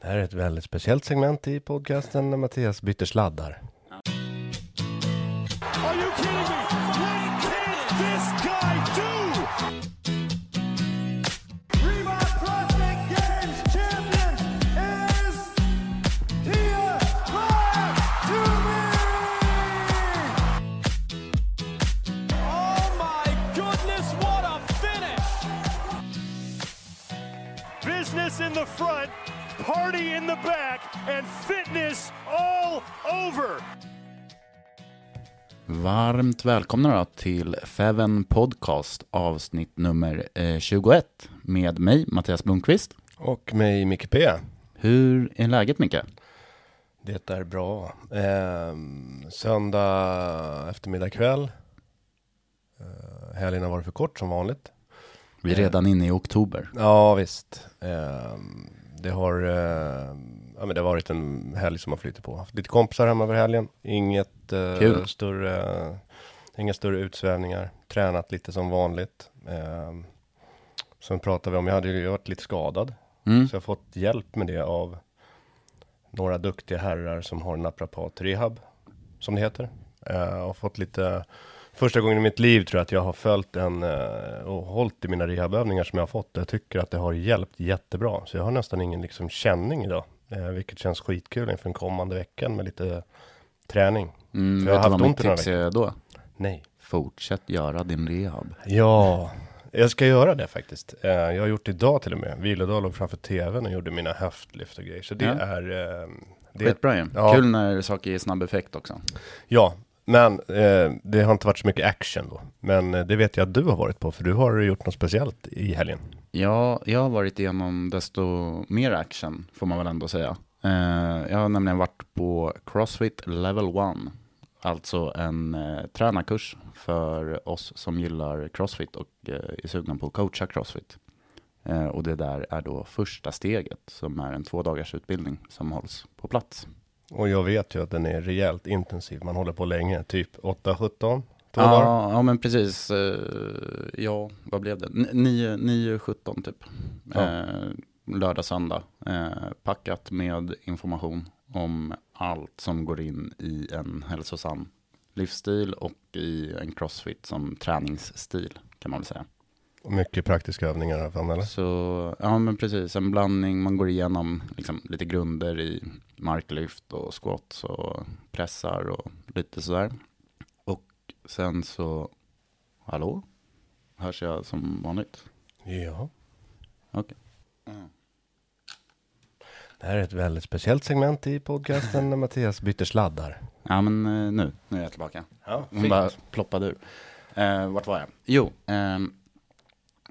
Det här är ett väldigt speciellt segment i podcasten när Mattias byter sladdar. Are you kidding me? What can this guy do? Oh in the front, party in the back, and fitness all over. Varmt välkomna då till Feven Podcast avsnitt nummer eh, 21 med mig Mattias Blomqvist. Och mig Micke P. Hur är läget Micke? Det är bra. Ehm, söndag eftermiddag kväll. Ehm, helgen har varit för kort som vanligt. Vi är redan inne i oktober. Ja visst. Ehm, det har ehm, ja, men det har varit en helg som har flyttat på. Haft lite kompisar hemma över helgen. Inget eh, större, inga större utsvävningar. Tränat lite som vanligt. Ehm, sen pratade vi om, jag hade ju varit lite skadad. Mm. Så jag har fått hjälp med det av några duktiga herrar som har naprapat rehab, som det heter. Eh, och fått lite, första gången i mitt liv tror jag att jag har följt en eh, och hållit i mina rehabövningar som jag har fått. Jag tycker att det har hjälpt jättebra. Så jag har nästan ingen liksom känning idag, eh, vilket känns skitkul inför den kommande veckan med lite träning. Mm, jag har haft ont i några är då? Nej. Fortsätt göra din rehab. Ja, jag ska göra det faktiskt. Eh, jag har gjort det idag till och med. Vilodag låg framför tvn och gjorde mina höftlyft och grejer. Så det Ja. är... Det, Skitbra ju. Ja. Kul när saker ger snabb effekt också. Ja, men eh, det har inte varit så mycket action då. Men eh, det vet jag att du har varit på, för du har gjort något speciellt i helgen. Ja, jag har varit igenom desto mer action, får man väl ändå säga. Eh, jag har nämligen varit på Crossfit Level 1. Alltså en eh, tränarkurs för oss som gillar Crossfit och eh, är sugna på att coacha Crossfit. Eh, och det där är då första steget som är en två dagars utbildning som hålls på plats. Och jag vet ju att den är rejält intensiv. Man håller på länge, typ 8-17, två dagar. Ja, ja, men precis. Eh, ja, vad blev det? 9-17 typ. Ja. Eh, lördag, söndag. Eh, packat med information om allt som går in i en hälsosam livsstil och i en crossfit som träningsstil kan man väl säga. Mycket praktiska övningar i alla fall, eller? Så ja, men precis en blandning. Man går igenom liksom, lite grunder i marklyft och squats och pressar och lite sådär. Och sen så, hallå? Hörs jag som vanligt? Ja. Okej. Det här är ett väldigt speciellt segment i podcasten när Mattias byter sladdar. Ja, men eh, nu, nu är jag tillbaka. Ja, Hon bara ploppade ur. Eh, vart var jag? Jo, ehm,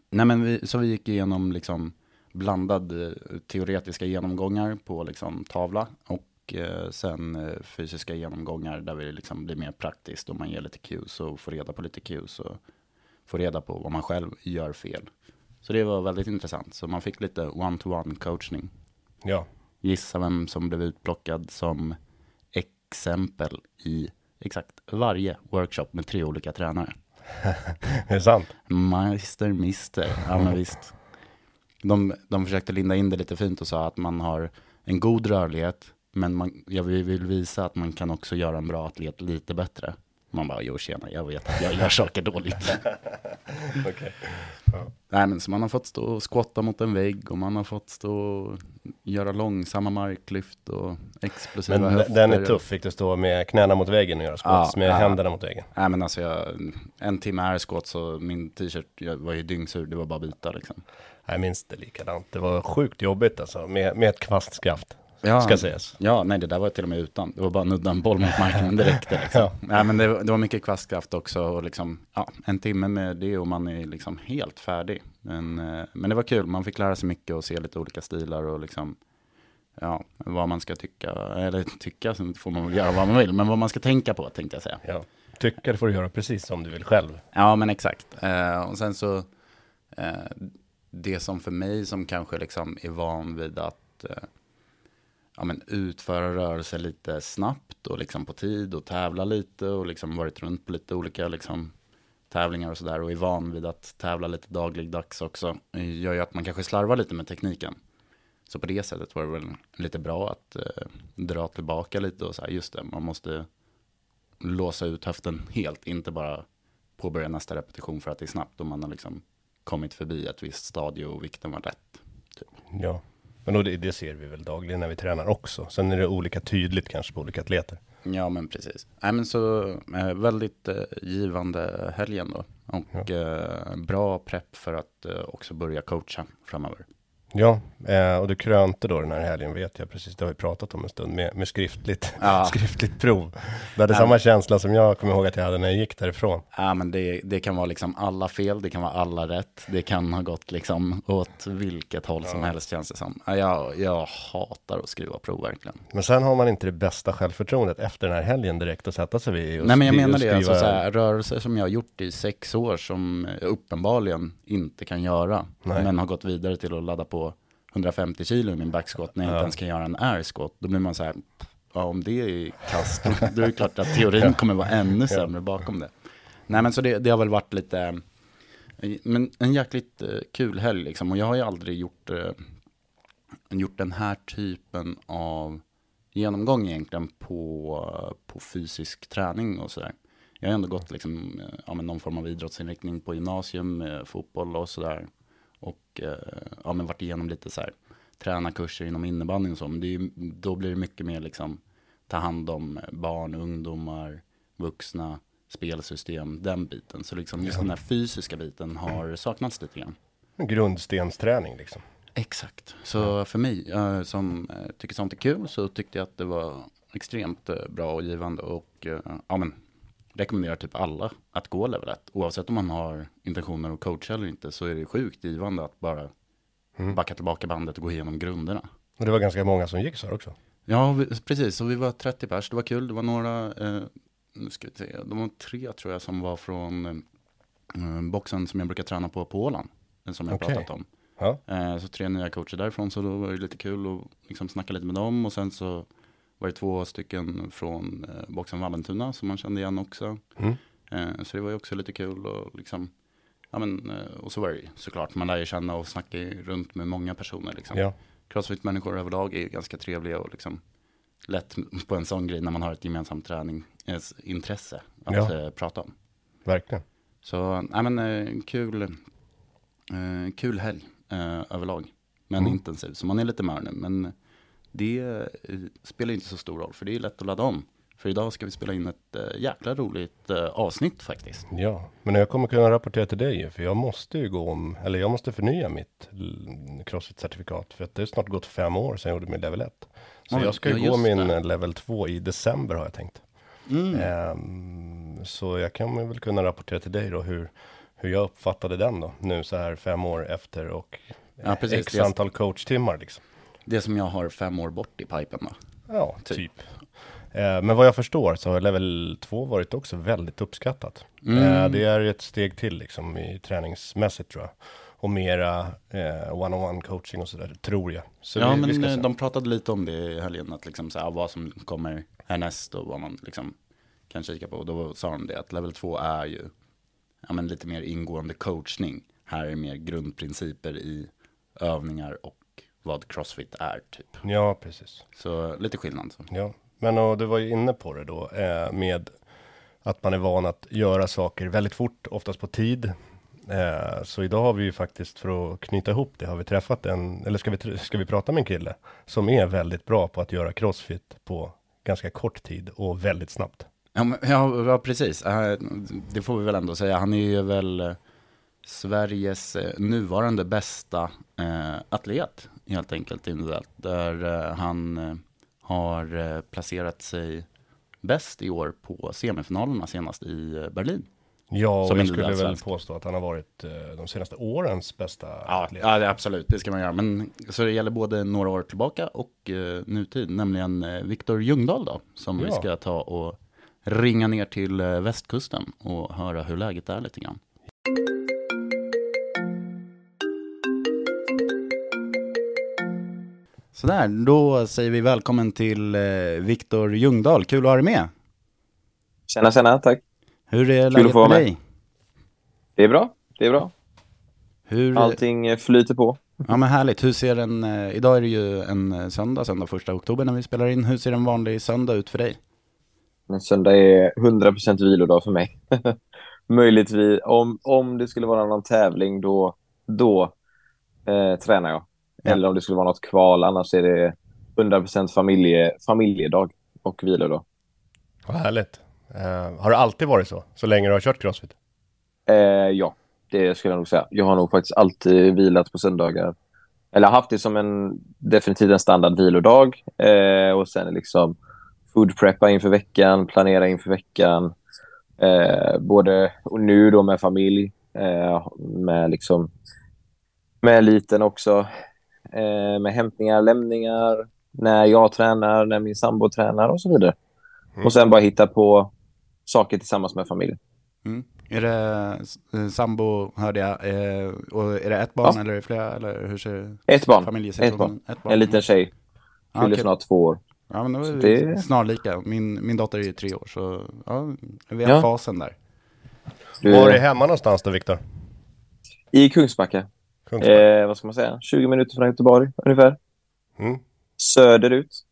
nej men vi, så vi gick igenom liksom blandad eh, teoretiska genomgångar på liksom tavla och eh, sen eh, fysiska genomgångar där vi liksom blir mer praktiskt och man ger lite cues och får reda på lite cues och får reda på vad man själv gör fel. Så det var väldigt intressant. Så man fick lite one-to-one coachning. Ja. Gissa vem som blev utplockad som exempel i exakt varje workshop med tre olika tränare. Är det sant? Meister, mister, ja men visst. De, de försökte linda in det lite fint och sa att man har en god rörlighet, men man, jag vill visa att man kan också göra en bra atlet lite bättre. Man bara, jo tjena, jag vet att jag gör saker dåligt. Okej. Nej men så man har fått stå och skotta mot en vägg och man har fått stå och göra långsamma marklyft och explosiva Men höfter. den är tuff, fick du stå med knäna mot väggen och göra squats Ja, med ja. händerna mot väggen? Nej men alltså jag, en timme air squat så min t-shirt var ju dyngsur, det var bara byta liksom. Jag minns det likadant. Det var sjukt jobbigt alltså, med, med ett kvastskaft. Ja, Ska sägas. Ja, nej det där var till och med utan. Det var bara nudda en boll mot marken, men det räckte liksom. Ja. Nej men det, det var mycket kvastkraft också och liksom, ja, en timme med det och man är liksom helt färdig. Men, eh, men det var kul, man fick lära sig mycket och se lite olika stilar och liksom, ja, vad man ska tycka, eller tycka, så får man väl göra vad man vill, men vad man ska tänka på tänkte jag säga. Ja. Tycker får du göra precis som du vill själv. Ja, men exakt. Eh, och sen så, eh, det som för mig som kanske liksom är van vid att eh, ja, men utföra rörelser lite snabbt och liksom på tid och tävla lite och liksom varit runt på lite olika liksom tävlingar och sådär och är van vid att tävla lite dagligdags också eh, gör ju att man kanske slarvar lite med tekniken. Så på det sättet var det väl lite bra att eh, dra tillbaka lite och så här, just det, man måste låsa ut höften helt, inte bara påbörja nästa repetition för att det är snabbt och man har liksom kommit förbi ett visst stadie och vikten var rätt. Typ. Ja. Men då, det, det ser vi väl dagligen när vi tränar också. Sen är det olika tydligt kanske på olika atleter. Ja, men precis. Nej, men så eh, väldigt eh, givande helgen då. Och eh, bra prepp för att också börja coacha framöver. Ja, eh, och du krönte då den här helgen vet jag precis, det har vi pratat om en stund, med, med skriftligt, Ja. skriftligt prov. Du hade Ja. samma känsla som jag kommer ihåg att jag hade när jag gick därifrån. Ja, men det, det kan vara liksom alla fel, det kan vara alla rätt. Det kan ha gått liksom åt vilket håll som helst känns det som. Ja, Jag, jag hatar att skriva prov verkligen. Men sen har man inte det bästa självförtroendet efter den här helgen direkt att sätta sig vid och Nej men jag menar det, alltså skriva- så här, rörelser som jag har gjort i sex år som jag uppenbarligen inte kan göra. Nej. Men har gått vidare till att ladda på 150 kilo i min backsquat när jag inte ens kan göra en air squat. Då blir man så här, ja om det är kast, då är det klart att teorin kommer vara ännu sämre bakom det. Nej men så det, det har väl varit lite, men en jäkligt eh, kul helg liksom. Och jag har ju aldrig gjort, eh, gjort den här typen av genomgång egentligen på, på fysisk träning och sådär. Jag har ändå gått liksom, eh, ja, någon form av idrottsinriktning på gymnasium, eh, fotboll och sådär. Och eh, ja, men varit igenom lite så här tränarkurser inom innebandyn och så. Men det är, då blir det mycket mer liksom ta hand om barn, ungdomar, vuxna, spelsystem, den biten. Så liksom just den här fysiska biten har saknats lite grann. En grundstensträning liksom. Exakt. Så för mig eh, som eh, tycker sånt är kul så tyckte jag att det var extremt bra och givande och ja men rekommenderar typ alla att gå level 1. Oavsett om man har intentioner att coacha eller inte så är det sjukt givande att bara backa tillbaka bandet och gå igenom grunderna. Och det var ganska många som gick så här också. Ja, vi, precis. Så vi var 30 pers. Det var kul. Det var några, eh, nu ska vi se, de var tre tror jag som var från eh, boxen som jag brukar träna på på Åland. Den som jag Okej. pratat om. Ja. Eh, så tre nya coacher därifrån, så då var det lite kul att liksom snacka lite med dem. Och sen så var det två stycken från eh, boxen Vallentuna som man kände igen också. Mm. Eh, så det var ju också lite kul och liksom, ja men, eh, och så var det ju såklart, man lär ju känna och snacka runt med många personer liksom. Ja. Crossfit-människor överlag är ju ganska trevliga och liksom lätt på en sån grej när man har ett gemensamt träningsintresse att Ja. eh, prata om. Verkligen. Så, nej men eh, kul, eh, kul helg eh, överlag. Men Mm. intensiv, så man är lite mör nu. Men det eh, spelar inte så stor roll, för det är lätt att ladda om. För idag ska vi spela in ett eh, jäkla roligt eh, avsnitt faktiskt. Ja, men jag kommer kunna rapportera till dig för jag måste ju gå om, eller jag måste förnya mitt l- Crossfit-certifikat, för att det är snart gått fem år sedan jag gjorde min level 1. Så Oj, jag ska ju ja, gå min det. level 2 i december har jag tänkt. Mm. Ehm, så jag kan väl kunna rapportera till dig då hur, hur jag uppfattade den då, nu så här fem år efter och Ja, precis. x antal coachtimmar liksom. Det som jag har fem år bort i pipen då. Ja, Typ. typ. Eh, Men vad jag förstår så har level 2 varit också väldigt uppskattat. Mm. Eh, Det är ett steg till liksom i träningsmässigt tror jag. Och mera eh, one-on-one coaching och sådär, tror jag. Så ja, vi, men vi eh, de pratade lite om det i helgen, att liksom så här, vad som kommer härnäst och vad man liksom kan kika på. Och då sa de det att level 2 är ju ja, men lite mer ingående coachning. Här är mer grundprinciper i övningar och vad crossfit är typ. Ja, precis. Så lite skillnad. Så. Ja, men och du var ju inne på det då eh, med att man är van att göra saker väldigt fort, oftast på tid. Eh, så idag har vi ju faktiskt för att knyta ihop det har vi träffat en, eller ska vi, ska vi prata med en kille som är väldigt bra på att göra crossfit på ganska kort tid och väldigt snabbt. Ja, men, ja, ja, precis. Eh, Det får vi väl ändå säga. Han är ju väl Sveriges eh, nuvarande bästa eh, atlet, helt enkelt. individuellt. Där eh, han eh, har eh, placerat sig bäst i år på semifinalerna senast i Berlin. Ja, och jag skulle väl svensk. påstå att han har varit de senaste årens bästa Ja, atlet. ja det, absolut, det ska man göra. Men så det gäller både några år tillbaka och nutid, nämligen Viktor Ljungdahl då, som vi Ja. ska ta och ringa ner till västkusten och höra hur läget är lite grann. Sådär, då säger vi välkommen till eh, Viktor Ljungdahl. Kul att ha dig med. Tjena, tjena, tack. Hur är läget få vara med dig? Det är bra, det är bra. Hur, Allting eh, flyter på. Ja men härligt, hur ser en, eh, idag är det ju en eh, söndag, söndag första oktober när vi spelar in. Hur ser en vanlig söndag ut för dig? Men söndag är 100% vilodag för mig. Möjligtvis, om, om det skulle vara någon tävling då, då eh, tränar jag. Ja. Eller om det skulle vara något kval, annars är det 100% familje, familjedag och vilodag. Vad härligt. Eh, har det alltid varit så? Så länge du har kört crossfit? Eh, ja, det skulle jag nog säga. Jag har nog faktiskt alltid vilat på söndagar. Eller haft det som en definitivt en standard vilodag. Eh, och sen liksom food preppa inför veckan, planera inför veckan. Både och nu då med familj, med liksom med liten också. Eh, med hämtningar, lämningar, när jag tränar, när min sambo tränar och så vidare. Och sen bara hitta på saker tillsammans med familjen. Mm. Är det eh, sambo, hörde jag, eh, och är det ett barn Ja. eller är det flera? Eller hur ser Ett barn. familjesituationen? Ett barn. En liten tjej. Fyller okej. snart två år. Ja men vi det- snarlika. Min, min dotter är ju tre år så ja, vi är i Ja. fasen där. Du, Var är hemma någonstans då, Viktor? I Kungsbacka. Eh, vad ska man säga? 20 minuter från Göteborg ungefär. Mm. Söderut.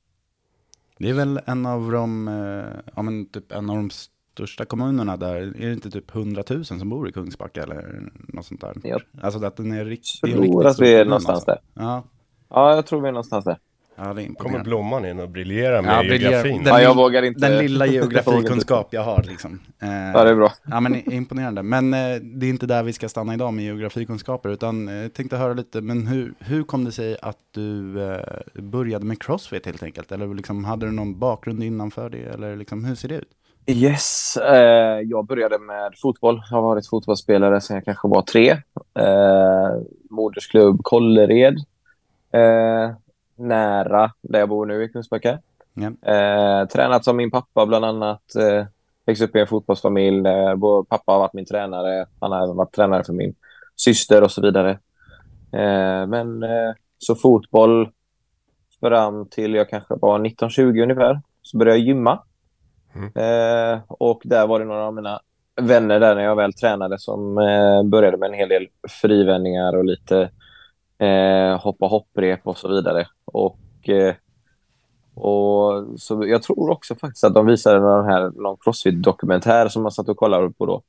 Det är väl en av de, eh, ja men typ en av de största kommunerna där. Är det inte typ 100 000 som bor i Kungsbacka eller något sånt där? Jag Alltså att den är rikt, tror det är en riktigt att vi är någonstans alltså. där. Ja, Ja, jag tror vi är någonstans där. Ja det är Kommer. Blomman in och briljerar med Ja, geografin? Den, Ja, jag vågar inte- den lilla geografikunskap jag har liksom. Eh, Ja, det är bra. Ja, men imponerande. Men eh, det är inte där vi ska stanna idag med geografikunskaper, utan eh, jag tänkte höra lite, men hur, hur kom det sig att du eh, började med crossfit helt enkelt? Eller liksom, hade du någon bakgrund innanför det, eller liksom, hur ser det ut? Yes, eh, jag började med fotboll. Jag har varit fotbollsspelare sedan jag kanske var tre. Eh, modersklubb Kållered. Nära där jag bor nu i Kungsbacka. Ja. Eh, tränat som min pappa bland annat. Eh, växt upp i en fotbollsfamilj där vår pappa har varit min tränare. Han har även varit tränare för min syster och så vidare. Eh, men eh, så fotboll fram till jag kanske var 19-20 ungefär. Så började jag gymma. Eh, och där var det några av mina vänner där när jag väl tränade som eh, började med en hel del frivändningar och lite eh, hoppa hopprep och så vidare. Och, eh, och så jag tror också faktiskt att de visade någon, här, någon crossfit-dokumentär som man satt och kollade på då.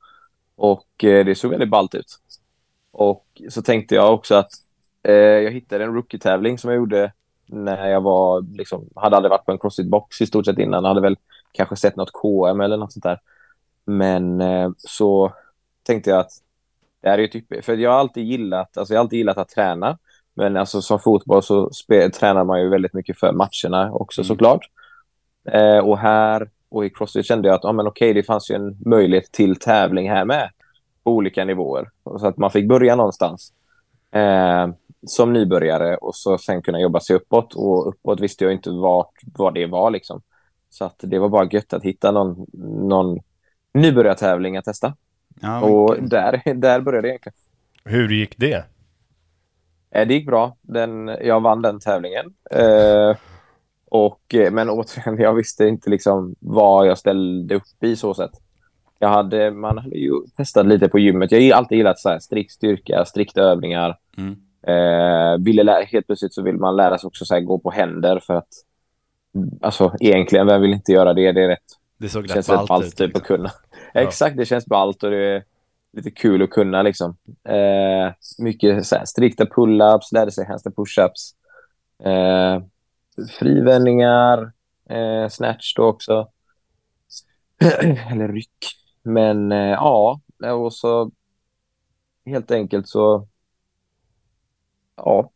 Och eh, det såg väldigt ballt ut. Och så tänkte jag också att eh, jag hittade en rookie-tävling som jag gjorde när jag var, liksom, hade aldrig varit på en crossfit-box i stort sett innan. Jag Hade väl kanske sett något KM eller något sånt där. Men eh, så tänkte jag att det här är typ, för jag har alltid gillat, alltså jag har alltid gillat att träna. Men alltså som fotboll så spe, tränar man ju väldigt mycket för matcherna också såklart. Eh, och här och i CrossFit kände jag att ah, men okej, det fanns ju en möjlighet till tävling här med på olika nivåer. Så att man fick börja någonstans eh, som nybörjare och så sen kunna jobba sig uppåt. Och uppåt visste jag inte vart, vad det var liksom. Så att det var bara gött att hitta någon, någon nybörjartävling att testa. Ja, och där, där började det egentligen. Hur gick det? Eh, Det gick bra. Den, jag vann den tävlingen. Eh, och, eh, men återigen, jag visste inte liksom vad jag ställde upp i så sätt. jag hade, man hade ju testat lite på gymmet. Jag har alltid gillat så här, strikt styrka, strikta övningar. Mm. Eh, ville lära, helt plötsligt så vill man lära sig också så här, gå på händer för att alltså egentligen, vem vill inte göra det? Det är rätt. Det såg Det rätt känns rätt ballt ballt ut. typ, liksom. att kunna. Exakt, det känns ballt och det är lite kul att kunna liksom. Eh, mycket så här, strikta pull-ups, lärde sig handstand push-ups. Eh, frivändningar, eh, snatch då också. Eller ryck. Men eh, ja, och så helt enkelt så... Ja.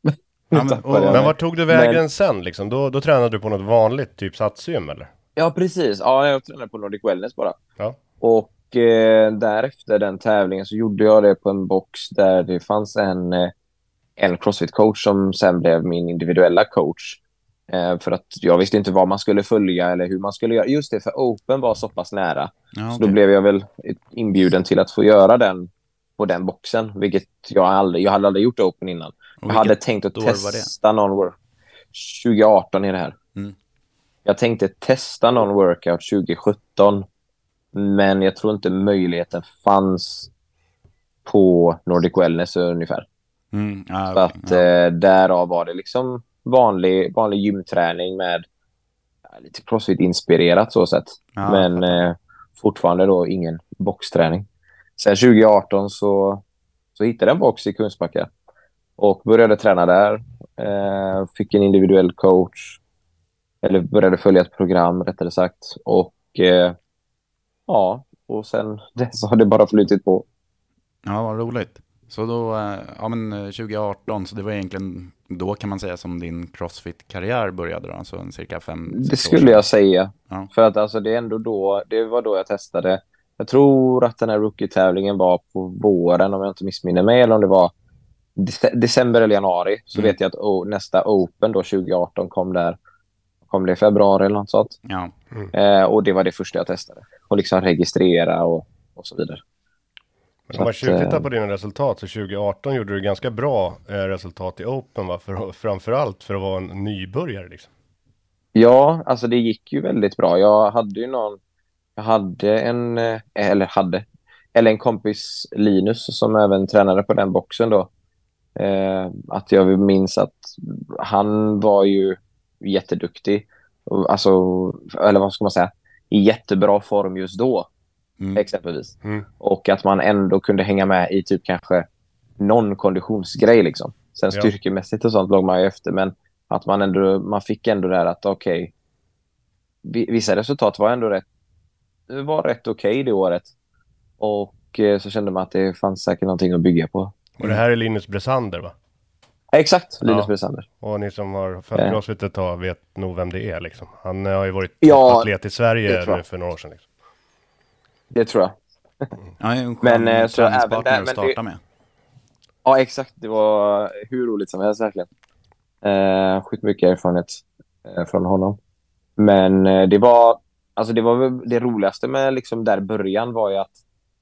Ja, men- och- Men vart tog du vägen Men- sen liksom? Då, då tränade du på något vanligt, typ satsgym eller? Ja, precis. Ja, jag tränade på Nordic Wellness bara. Och eh, därefter den tävlingen så gjorde jag det på en box där det fanns en, eh, en crossfit-coach som sen blev min individuella coach. Eh, för att jag visste inte vad man skulle följa eller hur man skulle göra. Just det, för Open var så pass nära. Ja, Så okej. då blev jag väl inbjuden till att få göra den på den boxen, vilket jag aldrig, jag hade aldrig gjort Open innan. Jag hade tänkt att testa någon work. 2018 är det här. Mm. Jag tänkte testa någon workout 2017, men jag tror inte möjligheten fanns på Nordic Wellness ungefär. Mm, Så okej, att ja. eh, därav var det liksom vanlig, vanlig gymträning med ja, lite crossfit-inspirerat så sett. Ja, men eh, fortfarande då ingen boxträning. Sen 2018 så, så hittade jag en box i Kungsbacka och började träna där. Eh, fick en individuell coach. Eller började följa ett program rättare sagt. Och eh, ja, och sen dess har det bara flutit på. Ja, vad roligt. Så då, eh, ja men eh, 2018, så det var egentligen då kan man säga som din crossfit-karriär började då, alltså cirka fem, Det skulle jag säga. Ja. För att alltså det är ändå då, det var då jag testade. Jag tror att den här rookie-tävlingen var på våren om jag inte missminner mig. Eller om det var dece- december eller januari. Så Mm. vet jag att o- nästa Open då 2018 kom där. Kom det i februari eller något sånt. Ja, Eh, och det var det första jag testade. Och liksom registrera och, och så vidare. Men om man tjuvtittar eh, på dina resultat så 2018 gjorde du ganska bra eh, resultat i Open va? För, framförallt för att vara en nybörjare liksom. Ja, alltså det gick ju väldigt bra. Jag hade ju någon, jag hade en, eh, eller hade, eller en kompis Linus som även tränade på den boxen då. Eh, att jag minns att han var ju jätteduktig. Alltså, eller vad ska man säga, i jättebra form just då, Mm. exempelvis. Mm. Och att man ändå kunde hänga med i typ kanske någon konditionsgrej liksom. Sen Ja. styrkemässigt och sånt låg man ju efter, men att man ändå, man fick ändå där att okej, vi- vissa resultat var ändå rätt, det var rätt okej det året. Och eh, så kände man att det fanns säkert någonting att bygga på. Och det här är Linus Bresander va? Exakt, Linus Ja. Bresander. Och ni som har följt Eh. Crossfit ett tag vet nog vem det är liksom. Han eh, har ju varit Ja, atlet i Sverige nu för några år sedan. Liksom. Det tror jag. ja en Men, skön eh, så även där- att men starta det- med. Ja, exakt. Det var hur roligt som helst verkligen. Eh, mycket erfarenhet eh, från honom. Men eh, det var, alltså det var väl det roligaste med liksom där början var ju att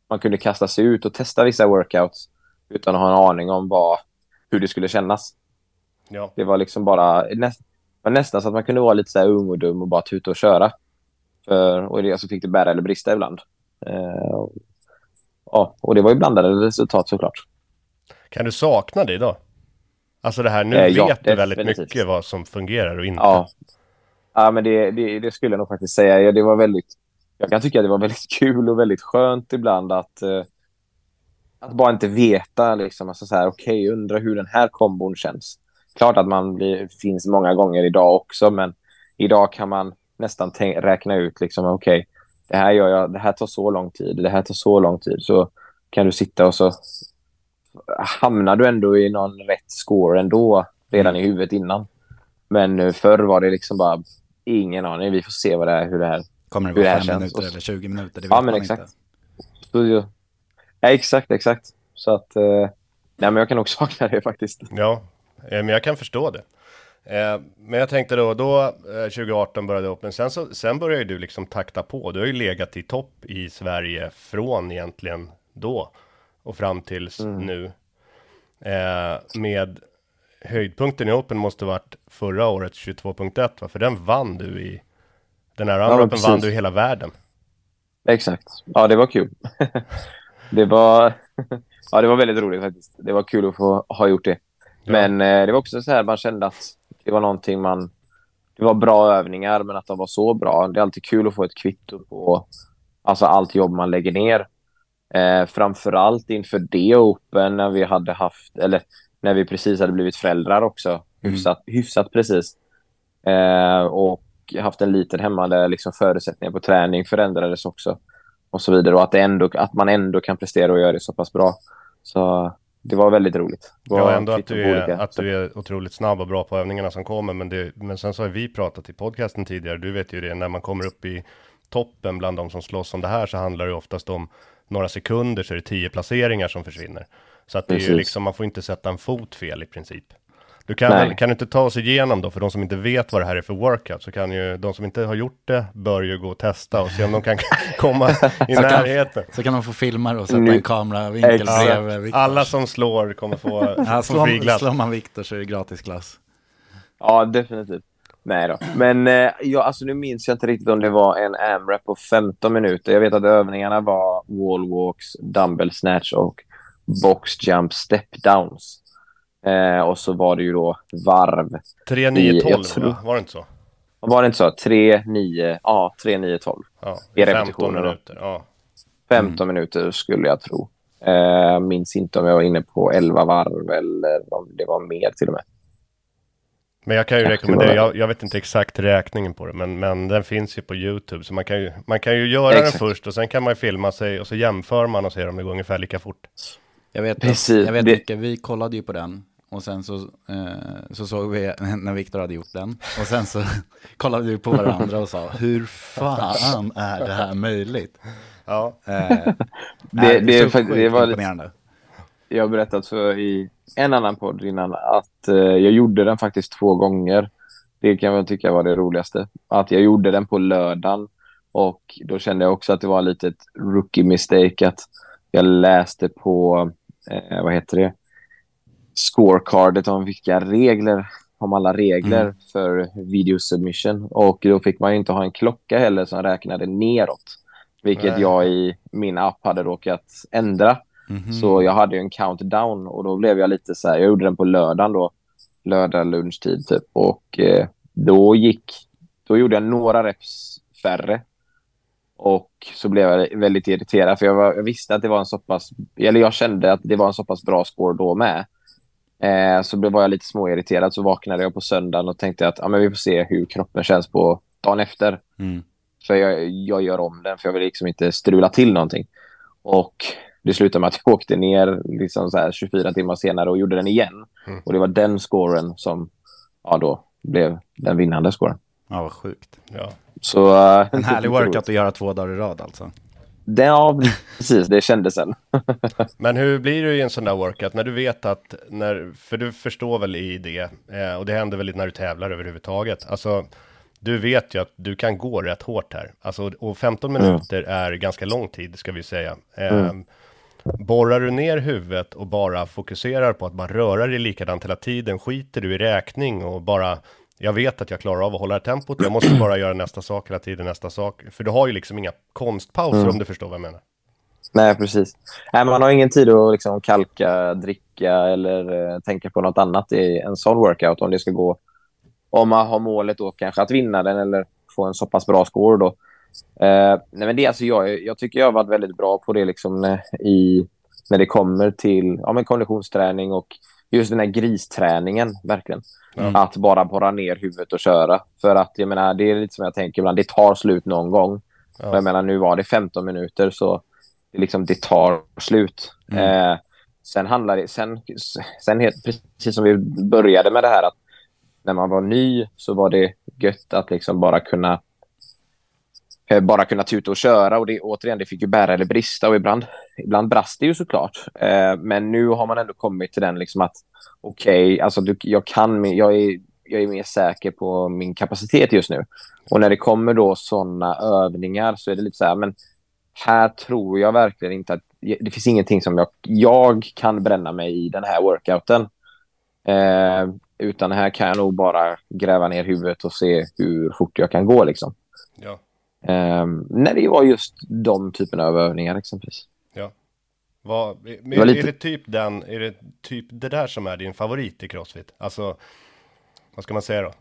man kunde kasta sig ut och testa vissa workouts utan att ha en aning om vad, hur det skulle kännas. Ja. Det var liksom bara näst, var nästan så att man kunde vara lite så här ung och dum och bara tuta och köra. För, och det, så fick det bära eller brista ibland. Eh, och, ja, och det var ju blandade resultat såklart. Kan du sakna det idag? Alltså det här, nu Eh, ja, vet du väldigt definitivt. mycket vad som fungerar och inte. Ja, ja men det, det, det skulle jag nog faktiskt säga. Ja, det var väldigt, jag kan tycka att det var väldigt kul och väldigt skönt ibland att, eh, att bara inte veta. Liksom, alltså så här, okej, undra hur den här kombon känns. Klart att man blir, finns många gånger idag också, men idag kan man nästan räkna ut liksom, okej, det här gör jag, det här tar så lång tid, det här tar så lång tid. Så kan du sitta och så hamnar du ändå i någon rätt score ändå redan i huvudet innan. Men eh, förr var det liksom bara ingen aning. Vi får se vad det är, hur det är. Kommer det vara här fem känns. minuter Och- eller 20 minuter? Det vet Ja, men man exakt. inte. Så, ja, exakt, exakt. Så att, eh, nej men jag kan nog sakna det faktiskt. Ja, eh, men jag kan förstå det. Eh, Men jag tänkte då, då eh, 2018 började Open, sen, så, sen började du liksom takta på. Du har ju legat i topp i Sverige från egentligen då och fram tills Mm. nu. Eh, med höjdpunkten i Open måste varit förra året 22.1 va? För den vann du i, den här men andra Open vann du i hela världen. Exakt. Ja, det var kul. det var... ja, det var väldigt roligt faktiskt. Det var kul att få ha gjort det. Ja. Men eh, det var också så här, man kände att det var någonting man... Det var bra övningar, men att de var så bra. Det är alltid kul att få ett kvitto på alltså, allt jobb man lägger ner. Eh, framförallt inför det Open när vi hade haft, eller när vi precis hade blivit föräldrar också. Mm. Hyfsat, mm. hyfsat precis. Eh, och haft en liten hemma där liksom förutsättningar på träning förändrades också. Och så vidare. Och att, ändå, att man ändå kan prestera och göra det så pass bra. Så det var väldigt roligt. Var ja, ändå att du, är, att du är otroligt snabb och bra på övningarna som kommer. Men, det, men sen så har vi pratat i podcasten tidigare, du vet ju det, när man kommer upp i toppen bland de som slåss om det här så handlar det oftast om några sekunder så är det tio placeringar som försvinner. Så att det är ju liksom, man får inte sätta en fot fel i princip. Du kan, väl, kan du inte ta oss igenom då, för de som inte vet vad det här är för workout, så kan ju de som inte har gjort det, bör ju gå och testa och se om de kan komma i så närheten. Kan, så kan de få filma och sätta en kameravinkel bredvid Victor. Alla som slår kommer få, ja, få fri glass. Slår man Viktor så är det gratis glass. Ja, definitivt. Nej då. Men eh, ja, alltså, nu minns jag inte riktigt om det var en AMRAP på 15 minuter. Jag vet att övningarna var wall walks, dumbbell snatch och box jump step downs. Eh, och så var det ju då varv. 3, 9, 12 tror... Var det inte så? Var det inte så? 3, 9, ja 3, 9, 12. Ja, I 15 minuter. Ja. 15 mm. minuter skulle jag tro. Eh, minns inte om jag var inne på 11 varv eller om det var mer till och med. Men jag kan ju rekommendera, jag, jag, vet inte exakt räkningen på det, men, men den finns ju på YouTube. Så man kan ju, man kan ju göra exakt. den först och sen kan man ju filma sig och så jämför man och ser om det går ungefär lika fort. Jag vet, Precis. jag vet det... mycket, vi kollade ju på den och sen så, eh, så såg vi när Viktor hade gjort den. Och sen så kollade vi på varandra och sa, hur fan är det här möjligt? Ja. Eh, det, det, det, är, det var lite, jag har berättat för i en annan podd innan att eh, jag gjorde den faktiskt två gånger. Det kan jag tycka var det roligaste. Att jag gjorde den på lördagen och då kände jag också att det var lite ett rookie mistake att jag läste på, eh, vad heter det, scorecardet om vilka regler, om alla regler mm. för video submission. Och då fick man ju inte ha en klocka heller som räknade neråt. Vilket Nej. jag i min app hade råkat ändra. Mm-hmm. Så jag hade en countdown och då blev jag lite så här, jag gjorde den på lördagen då, lördag lunchtid typ. Och eh, då gick, då gjorde jag några reps färre. Och så blev jag väldigt irriterad för jag, var, jag visste att det var en så pass, eller jag kände att det var en så pass bra score då med. Eh, så var jag lite småirriterad så vaknade jag på söndagen och tänkte att ah, men vi får se hur kroppen känns på dagen efter. Mm. För jag, jag gör om den för jag vill liksom inte strula till någonting. Och det slutade med att jag åkte ner liksom så här 24 timmar senare och gjorde den igen. Mm. Och det var den scoren som ja, då blev den vinnande scoren. Ja, vad sjukt. Ja. Så, uh, en härlig workout att göra två dagar i rad alltså. Det, ja, precis. Det kändes sen. Men hur blir det i en sån där workout när du vet att, när, för du förstår väl i det, eh, och det händer väl när du tävlar överhuvudtaget. Alltså, du vet ju att du kan gå rätt hårt här. Alltså, och 15 mm. minuter mm. är ganska lång tid, ska vi säga. Mm. Borrar du ner huvudet och bara fokuserar på att bara röra dig likadant hela tiden, skiter du i räkning och bara jag vet att jag klarar av att hålla tempot, jag måste bara göra nästa sak hela tiden, nästa sak. För du har ju liksom inga konstpauser mm. om du förstår vad jag menar. Nej, precis. Nej, man har ingen tid att liksom kalka, dricka eller uh, tänka på något annat i en sån workout om det ska gå. Om man har målet då kanske att vinna den eller få en så pass bra score då. Uh, nej, men det, alltså, jag, jag tycker jag har varit väldigt bra på det liksom, uh, i, när det kommer till ja, men konditionsträning och just den här gristräningen, verkligen. Mm. Att bara borra ner huvudet och köra. För att jag menar, det är lite som jag tänker ibland, det tar slut någon gång. Ja. Jag menar, nu var det 15 minuter så det, liksom, det tar slut. Mm. Eh, sen handlar det, sen, sen helt, precis som vi började med det här, att när man var ny så var det gött att liksom bara kunna Eh, bara kunna tuta och köra och det, återigen, det fick ju bära eller brista och ibland, ibland brast det ju såklart. Eh, men nu har man ändå kommit till den liksom att okej, okay, alltså du, jag kan, jag är, jag är mer säker på min kapacitet just nu. Och när det kommer då sådana övningar så är det lite så här, men här tror jag verkligen inte att det finns ingenting som jag, jag kan bränna mig i den här workouten. Eh, utan här kan jag nog bara gräva ner huvudet och se hur fort jag kan gå liksom. Um, när det var just de typerna av övningar exempelvis. Ja. Vad, är, var lite- är det typ den, är det typ det där som är din favorit i Crossfit? Alltså, vad ska man säga då?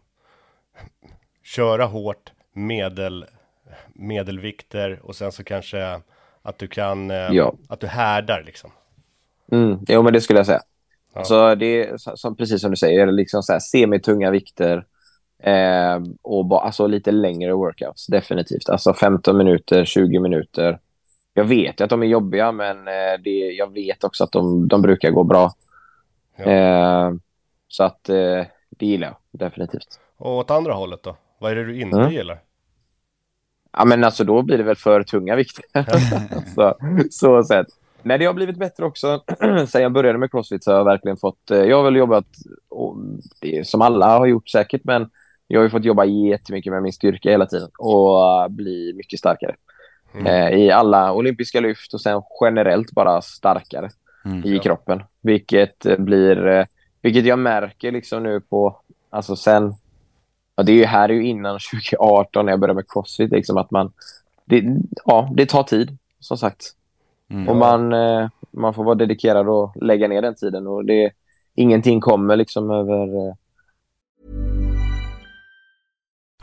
Köra hårt, medel, medelvikter och sen så kanske att du kan, eh, Ja. att du härdar liksom. Mm, jo, men det skulle jag säga. Ja. Så det är som, precis som du säger, liksom så här semitunga vikter eh, och ba, alltså lite längre workouts, definitivt. Alltså 15 minuter, 20 minuter. Jag vet att de är jobbiga, men eh, det, jag vet också att de, de brukar gå bra. Ja. Eh, så att eh, det gillar jag definitivt. Och åt andra hållet då? Vad är det du inte Mm. gillar? Ja, men alltså då blir det väl för tunga vikter. så, så sett. Men det har blivit bättre också. Sen jag började med crossfit så har jag verkligen fått... eh, Jag har väl jobbat, och som alla har gjort säkert, men jag har ju fått jobba jättemycket med min styrka hela tiden och eh, bli mycket starkare. Eh, I alla olympiska lyft och sen generellt bara starkare Mm. i Ja. kroppen. Vilket eh, blir... Vilket jag märker liksom nu på... Alltså sen... Ja, det är ju här är ju innan 2018 när jag började med crossfit. Liksom att man... Det, ja, det tar tid, som sagt. Mm. Och man, man får vara dedikerad och lägga ner den tiden. Och det, ingenting kommer liksom över...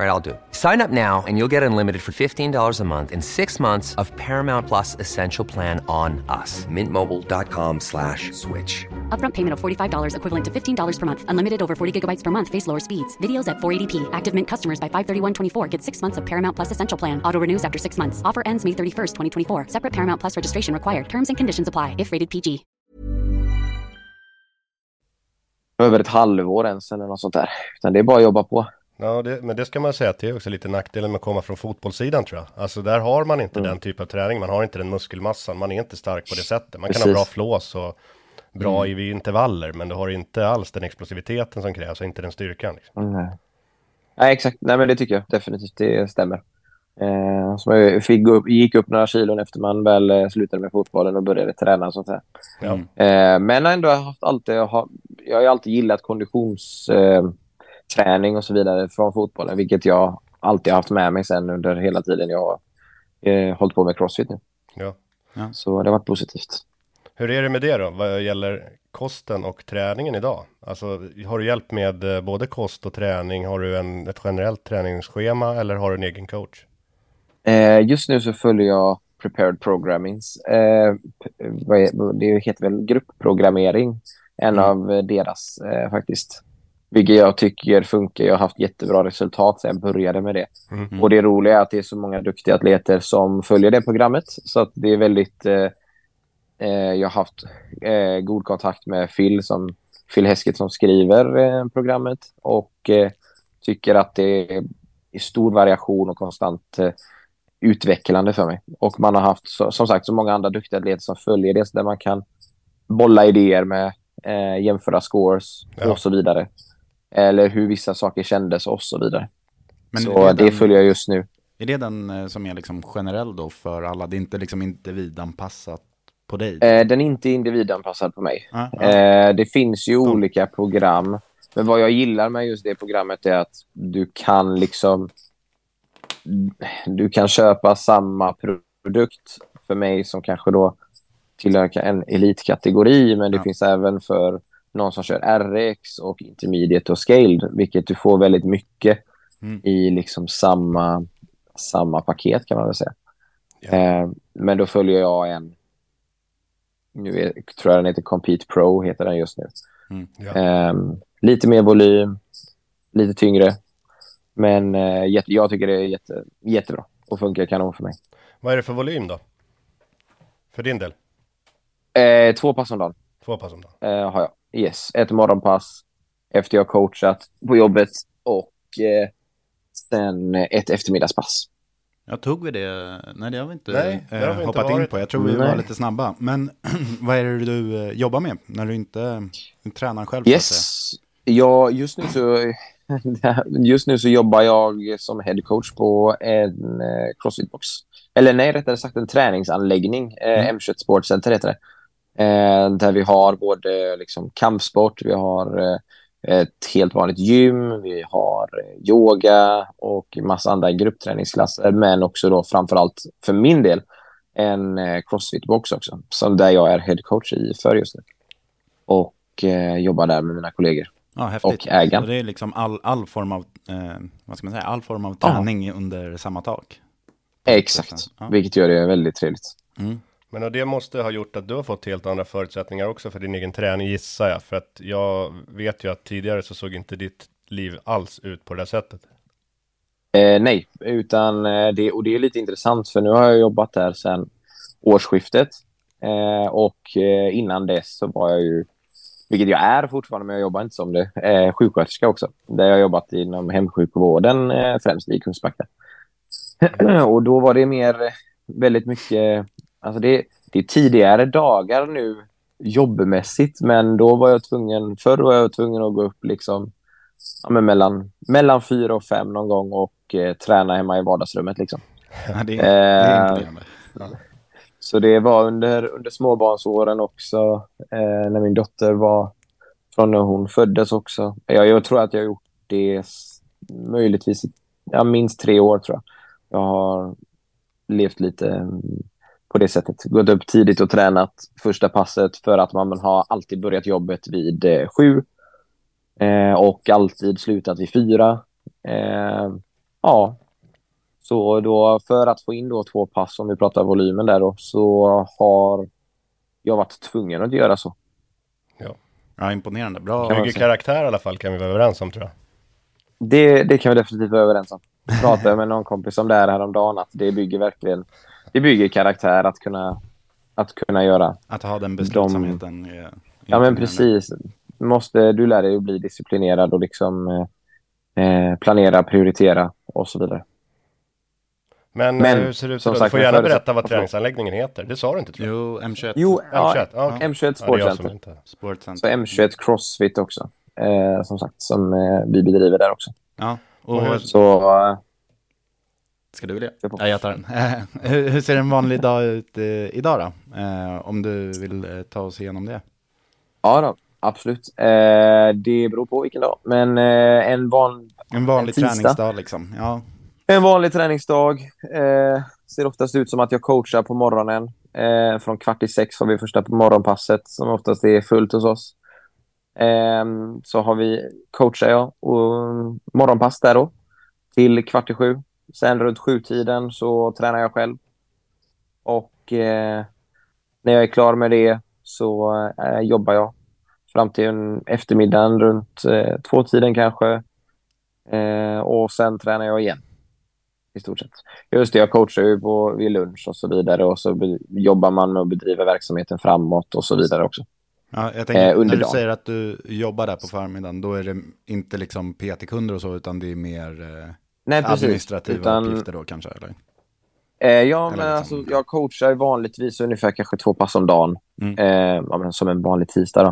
All right, I'll do it. Sign up now and you'll get unlimited for $15 a month in six months of Paramount Plus Essential Plan on us. Mintmobile.com slash switch. Upfront payment of $45 equivalent to $15 per month. Unlimited over 40 gigabytes per month. Face lower speeds. Videos at 480p. Active Mint customers by 531.24 get six months of Paramount Plus Essential Plan. Auto renews after six months. Offer ends May 31st, 2024. Separate Paramount Plus registration required. Terms and conditions apply if rated PG. över ett halvår ens eller något sånt där. Utan det är bara att jobba på. Ja, det, men det ska man säga att det är också lite nackdelen med att komma från fotbollssidan tror jag. Alltså där har man inte den typ av träning, man har inte den muskelmassan, man är inte stark på det sättet. Man kan ha Precis. bra flås och bra i intervaller, men du har inte alls den explosiviteten som krävs och inte den styrkan. Liksom. Nej. Nej, exakt. Nej, men det tycker jag definitivt. Det stämmer. Eh, så jag fick upp, gick upp några kilon efter man väl eh, slutade med fotbollen och började träna och sånt där. Ja. Eh, men ändå har haft alltid, jag har, jag har alltid gillat konditionsträning eh, träning och så vidare från fotbollen, vilket jag alltid haft med mig sen under hela tiden jag har eh, hållit på med crossfit nu. Ja. Så det har varit positivt. Hur är det med det då, vad gäller kosten och träningen idag? Alltså, har du hjälp med eh, både kost och träning? Har du en, ett generellt träningsschema eller har du en egen coach? Eh, just nu så följer jag Prepared Programmings. Eh, p- vad är, det heter väl gruppprogrammering. En av eh, deras eh, faktiskt. Vilket jag tycker funkar. Jag har haft jättebra resultat sedan jag började med det. Mm. Och det roliga är att det är så många duktiga atleter som följer det programmet. Så att det är väldigt... Eh, eh, jag har haft eh, god kontakt med Phil, som, Phil Hesketh som skriver eh, programmet. Och eh, tycker att det är i stor variation och konstant eh, utvecklande för mig. Och man har haft, så, som sagt, så många andra duktiga atleter som följer det, så där man kan bolla idéer med, eh, jämföra scores Ja. och så vidare. Eller hur vissa saker kändes och så vidare. Men så det, den- följer jag just nu. Är det den eh, som är liksom generell då för alla? Det är inte liksom individanpassat på dig? Eh, den är inte individanpassad på mig. Ja, ja. Eh, det finns ju olika program. Men vad jag gillar med just det programmet är att du kan liksom... Du kan köpa samma produkt för mig som kanske då tillhör en elitkategori, men det finns även för någon som kör RX och intermediate och scaled, vilket du får väldigt mycket Mm. i liksom samma, samma paket kan man väl säga. Ja. Eh, men då följer jag en, nu är, tror jag den heter Compete Pro, heter den just nu. Ja. Eh, lite mer volym, lite tyngre. Men eh, jätte, jag tycker det är jätte, jättebra och funkar kanon för mig. Vad är det för volym då? För din del? Eh, två pass om dagen Två pass om dagen? eh, har jag. Yes, ett morgonpass efter jag coachat på jobbet och eh, sen ett eftermiddagspass. Jag tog vi det? Nej, det har vi inte Nej, det har vi eh, inte hoppat in på. Jag tror vi Nej. var lite snabba. Men vad är det du eh, jobbar med när du inte du tränar själv? Yes. Ja, just nu så just nu så jobbar jag som head coach på en eh, crossfit-box. Eller nej, rättare sagt en träningsanläggning. Eh, Mm. M21 Sports Center heter det. Eh, där vi har både liksom, kampsport, vi har eh, ett helt vanligt gym, vi har eh, yoga och massa andra gruppträningsklasser. Men också då framförallt för min del en crossfit-box också. Som där jag är head coach i för just nu. Och eh, jobbar där med mina kollegor. Ja, häftigt. Och ägaren. Så det är liksom all, all form av, eh, vad ska man säga, all form av Ja. träning under samma tak. Exakt, Ja. vilket gör det väldigt trevligt. Mm. Men och det måste ha gjort att du har fått helt andra förutsättningar också för din egen träning gissar jag. För att jag vet ju att tidigare så såg inte ditt liv alls ut på det där sättet. Eh, nej, utan eh, det, och det är lite intressant för nu har jag jobbat där sedan årsskiftet. Eh, och eh, innan dess så var jag ju, vilket jag är fortfarande, men jag jobbar inte som det, eh, sjuksköterska också. Där jag har jobbat inom hemsjukvården eh, främst i Kungsbacka. och då var det mer eh, väldigt mycket, alltså det, det är tidigare dagar nu jobbmässigt, men då var jag tvungen, förr var jag tvungen att gå upp liksom ja, men mellan, mellan fyra och fem någon gång och eh, träna hemma i vardagsrummet. Liksom. Ja, det, är, det är Eh, imponerande. Så det var under, under småbarnsåren också, eh, när min dotter var från när hon föddes också. Jag, jag tror att jag har gjort det möjligtvis ja, minst tre år tror jag. Jag har levt lite mm, på det sättet. Gått upp tidigt och tränat första passet för att man har alltid börjat jobbet vid eh, sju eh, och alltid slutat vid fyra. Eh, ja, så då för att få in då två pass, om vi pratar volymen där då, så har jag varit tvungen att göra så. Ja, imponerande. Bra. Bygger karaktär i alla fall kan vi vara överens om tror jag. Det, det kan vi definitivt vara överens om. Jag pratade med någon kompis om det här häromdagen, att det bygger verkligen det bygger karaktär att kunna, att kunna göra. Att ha den beslutsamheten. är Ja, men precis. Måste, du lär dig att bli disciplinerad och liksom eh, eh, planera, prioritera och så vidare. Men, Men, eh, hur ser det ut som då? Du sagt, får gärna berätta vad träningsanläggningen heter. Det sa du inte tror jag. Jo, M21. Jo, ja, M21, ja, okej. M21 Ja, det är Sports jag som Center. inte... Sportcenter. Så M21 Crossfit också, eh, som sagt, som eh, vi bedriver där också. Ja, och Och hur- Så eh, ska du på. Ja, jag tar den. hur, hur ser en vanlig dag ut eh, idag då? Eh, om du vill eh, ta oss igenom det. ja, då, absolut. Eh, det beror på vilken dag, men en, van, En vanlig tisdag. träningsdag liksom. Ja, en vanlig träningsdag ser oftast ut som att jag coachar på morgonen. Från kvart i sex har vi första på morgonpasset som oftast är fullt hos oss. Så har vi, coachar jag och morgonpass där då till kvart i sju. Sen runt sjutiden så tränar jag själv. Och eh, när jag är klar med det så eh, jobbar jag fram till en eftermiddagen runt eh, tvåtiden kanske. Eh, och sen tränar jag igen. I stort sett. Just det, jag coachar ju på, vid lunch och så vidare och så be, jobbar man med att bedriva verksamheten framåt och så vidare också. ja jag tänker, Eh, när du dagen. säger att du jobbar där på förmiddagen, då är det inte liksom PT-kunder och så, utan det är mer eh, Nej, precis. administrativa Utan- uppgifter då kanske? Eller? Eh, ja, Eller men liksom- alltså, jag coachar vanligtvis ungefär kanske två pass om dagen. Mm. Eh, ja, som en vanlig tisdag.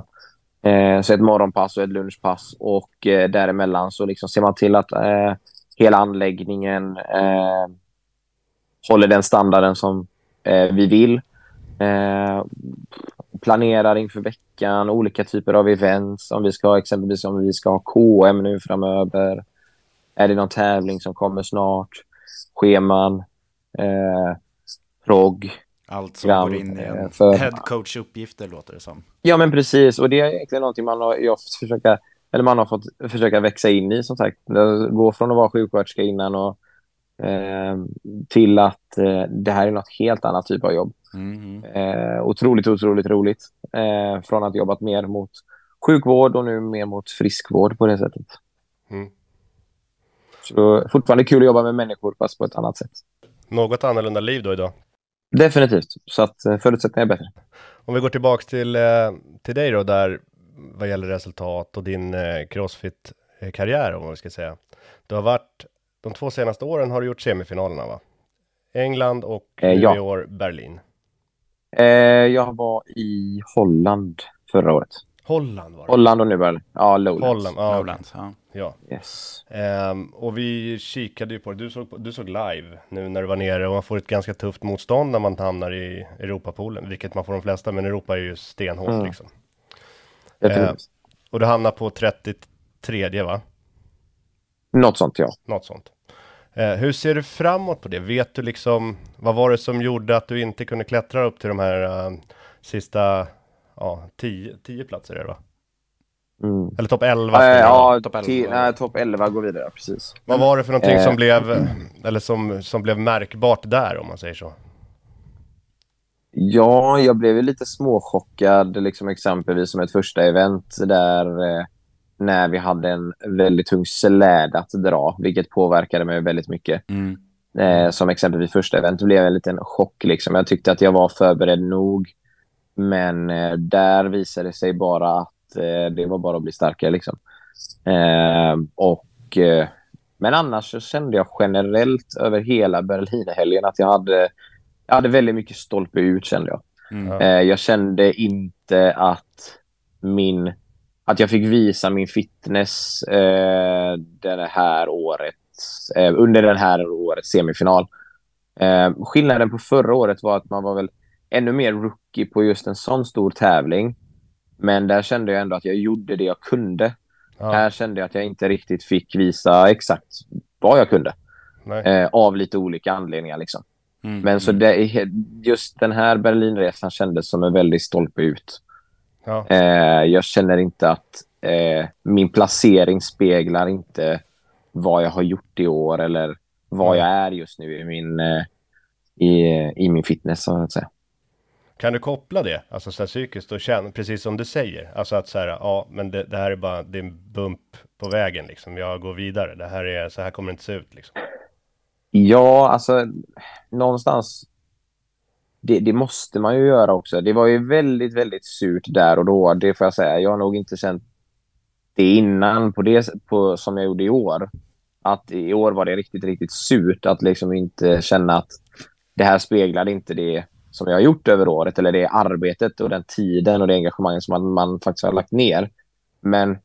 Då. Eh, så ett morgonpass och ett lunchpass. Och eh, däremellan så liksom ser man till att eh, hela anläggningen eh, håller den standarden som eh, vi vill. Eh, planerar inför veckan olika typer av events. Om vi ska exempelvis om vi ska ha KM nu framöver. Är det någon tävling som kommer snart? Scheman. Eh, progg. Allt som Program, går in i eh, en för- head coach-uppgifter låter det som. Ja, men precis. Och det är egentligen någonting man har, jag försöka, eller man har fått försöka växa in i, som sagt. Gå från att vara sjuksköterska innan och eh, till att eh, det här är något helt annat typ av jobb. Mm. Eh, otroligt, otroligt roligt. Eh, från att jobbat mer mot sjukvård och nu mer mot friskvård på det sättet. Mm. Så fortfarande kul att jobba med människor, fast på ett annat sätt. Något annorlunda liv då idag. Definitivt. Så att eh, förutsättningarna är bättre. Om vi går tillbaks till, eh, till dig då där, vad gäller resultat och din eh, crossfit-karriär om man ska säga. Du har varit, de två senaste åren har du gjort semifinalerna va? England och Eh, ja. i år Berlin. Eh, jag var i Holland förra året. Holland var det. Holland och nu Berlin. Ja, Lowlands. Holland, ja. Lowlands, ja. ja. Yes. Ehm, och vi kikade ju på det, du såg, du såg live nu när du var nere och man får ett ganska tufft motstånd när man hamnar i Europapoolen, vilket man får de flesta, men Europa är ju stenhårt Mm. liksom. Ehm, och du hamnar på 33 va? Något sånt, ja. Något sånt. Eh, hur ser du framåt på det? Vet du liksom, vad var det som gjorde att du inte kunde klättra upp till de här eh, sista, ja, 10 10 platser är det va? Mm. Eller topp 11? Eh, skulle det vara. ja, till- nej, topp 11 går vidare, precis. Vad var det för någonting Eh, som blev, eller som, som blev märkbart där om man säger så? Ja, jag blev ju lite småchockad, liksom exempelvis som ett första event där eh, när vi hade en väldigt tung släd att dra, vilket påverkade mig väldigt mycket. Mm. Eh, som exempelvis första event blev en liten chock. Liksom. Jag tyckte att jag var förberedd nog, men eh, där visade det sig bara att eh, det var bara att bli starkare. Liksom. Eh, och, eh, men annars så kände jag generellt över hela Berlinhelgen att jag hade, jag hade väldigt mycket stolpe ut kände jag. Mm. Eh, jag kände inte att min att jag fick visa min fitness eh, det här året eh, under den här årets semifinal. Eh, skillnaden på förra året var att man var väl ännu mer rookie på just en sån stor tävling. Men där kände jag ändå att jag gjorde det jag kunde. Ja. Här kände jag att jag inte riktigt fick visa exakt vad jag kunde. Eh, av lite olika anledningar. Liksom. Mm. Men så det, är- just den här Berlinresan kändes som en väldigt stolpe ut. Ja. Eh, jag känner inte att eh, min placering speglar inte vad jag har gjort i år eller vad jag är just nu i min, eh, i, i min fitness. Så att säga. Kan du koppla det, alltså så här psykiskt och känna, precis som du säger, alltså att så här, ja, men det, det här är bara, det är en bump på vägen liksom, jag går vidare, det här är, så här kommer det inte se ut liksom. Ja, alltså någonstans. Det, det måste man ju göra också. Det var ju väldigt, väldigt surt där och då. Det får jag säga. Jag har nog inte känt det innan på det på, som jag gjorde i år. Att i år var det riktigt, riktigt surt att liksom inte känna att det här speglade inte det som jag har gjort över året eller det arbetet och den tiden och det engagemanget som man, man faktiskt har lagt ner. Men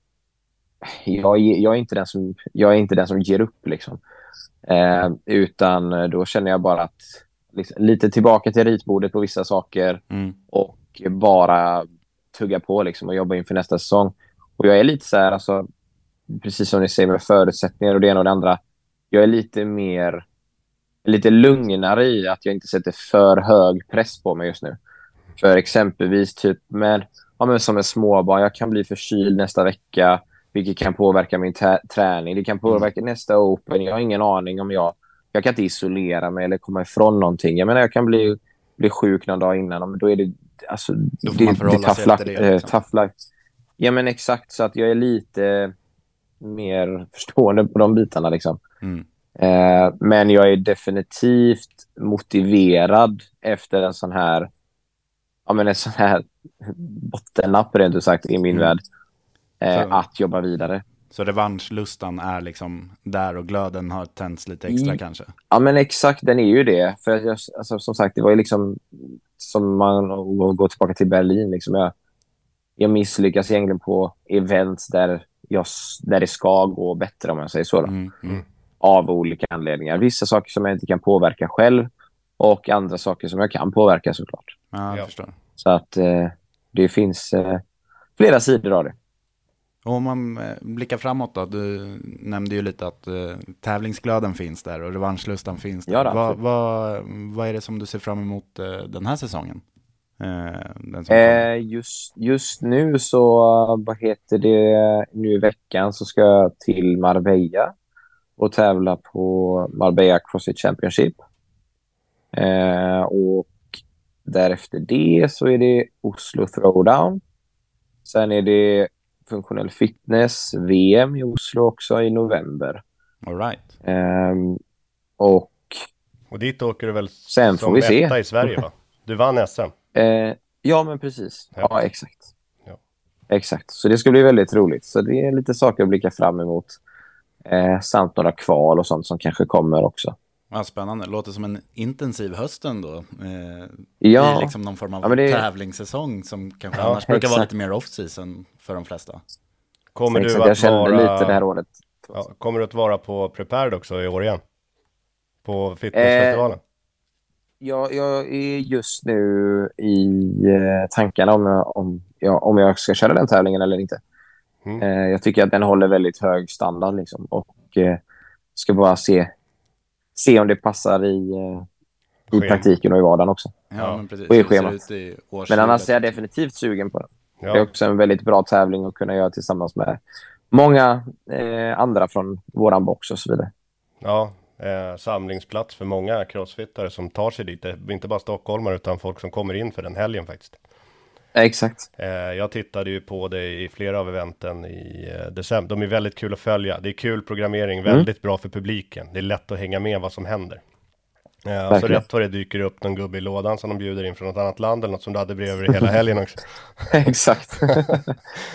jag, jag, är inte den som, jag är inte den som ger upp liksom. Eh, utan då känner jag bara att liksom, lite tillbaka till ritbordet på vissa saker Mm. och bara tugga på liksom, och jobba inför nästa säsong. Och jag är lite så här, alltså, precis som ni säger med förutsättningar och det ena och det andra. Jag är lite mer, lite lugnare i att jag inte sätter för hög press på mig just nu. För exempelvis typ med, ja, men som en småbarn, jag kan bli förkyld nästa vecka, vilket kan påverka min träning. Det kan påverka nästa Open. Jag har ingen aning om jag... Jag kan inte isolera mig eller komma ifrån någonting. Jag menar, jag kan bli, bli sjuk någon dag innan, men då är det... Alltså, Då får det, man förhålla det sig efter det, eh, liksom. tough. Ja, men exakt. Så att jag är lite mer förstående på de bitarna. Liksom. Mm. Eh, men jag är definitivt motiverad efter en sån här, ja, men en sån här bottennapp rent ut sagt i min Mm. värld. Eh, att jobba vidare. Så revanschlustan är liksom där och glöden har tänts lite extra Mm. kanske? Ja, men exakt, den är ju det. För jag, alltså, som sagt, det var ju liksom som man att gå tillbaka till Berlin. Liksom. Jag, jag misslyckas egentligen på events där, jag, där det ska gå bättre, om jag säger så. Mm. Mm. Av olika anledningar. Vissa saker som jag inte kan påverka själv och andra saker som jag kan påverka såklart. Ja, jag Ja. förstår. Så att eh, det finns eh, flera sidor av det. Och om man eh, blickar framåt då, du nämnde ju lite att eh, tävlingsglöden finns där och revanschlustan finns där. Ja, då, vad, vad, vad är det som du ser fram emot eh, den här säsongen? Eh, den som kommer. Eh, just, just nu så, vad heter det, nu i veckan så ska jag till Marbella och tävla på Marbella CrossFit Championship. Eh, och därefter det så är det Oslo Throwdown. Sen är det funktionell fitness, VM i Oslo också i november. All right. Ehm, och Och dit åker du väl Sen som får vi se. etta i Sverige va? Du vann SM. eh, ja, men precis. Ja. Ja, exakt. Exakt, så det ska bli väldigt roligt. Så det är lite saker att blicka fram emot. Eh, samt några kval och sånt som kanske kommer också. Ja, spännande. Låter som en intensiv höst ändå. Eh, Ja. I liksom någon form av Ja, det- tävlingssäsong som kanske Ja, annars brukar vara lite mer off-season för de flesta. Kommer Exakt, du jag att kände vara... lite det här året. Ja, kommer du att vara på Prepared också i år igen? På fitnessfestivalen? Jag, jag är just nu i eh, tankarna om jag, om, jag, om jag ska köra den tävlingen eller inte. Mm. Eh, jag tycker att den håller väldigt hög standard liksom, och eh, ska bara se, se om det passar i, eh, i Schema. praktiken och i vardagen också. Ja, Ja. men precis. Och i schemat. i Men annars är jag definitivt sugen på den. Det är Ja. också en väldigt bra tävling att kunna göra tillsammans med många eh, andra från våran box och så vidare. Ja, eh, samlingsplats för många crossfittare som tar sig dit. Det är inte bara stockholmare utan folk som kommer in för den helgen faktiskt. Exakt. Eh, jag tittade ju på det i flera av eventen i eh, december. De är väldigt kul att följa. Det är kul programmering, Mm. väldigt bra för publiken. Det är lätt att hänga med vad som händer. Eh, så Verkligen. rätt vad det dyker upp någon gubbe i lådan som de bjuder in från något annat land eller något som du hade bredvid dig hela helgen också. Exakt.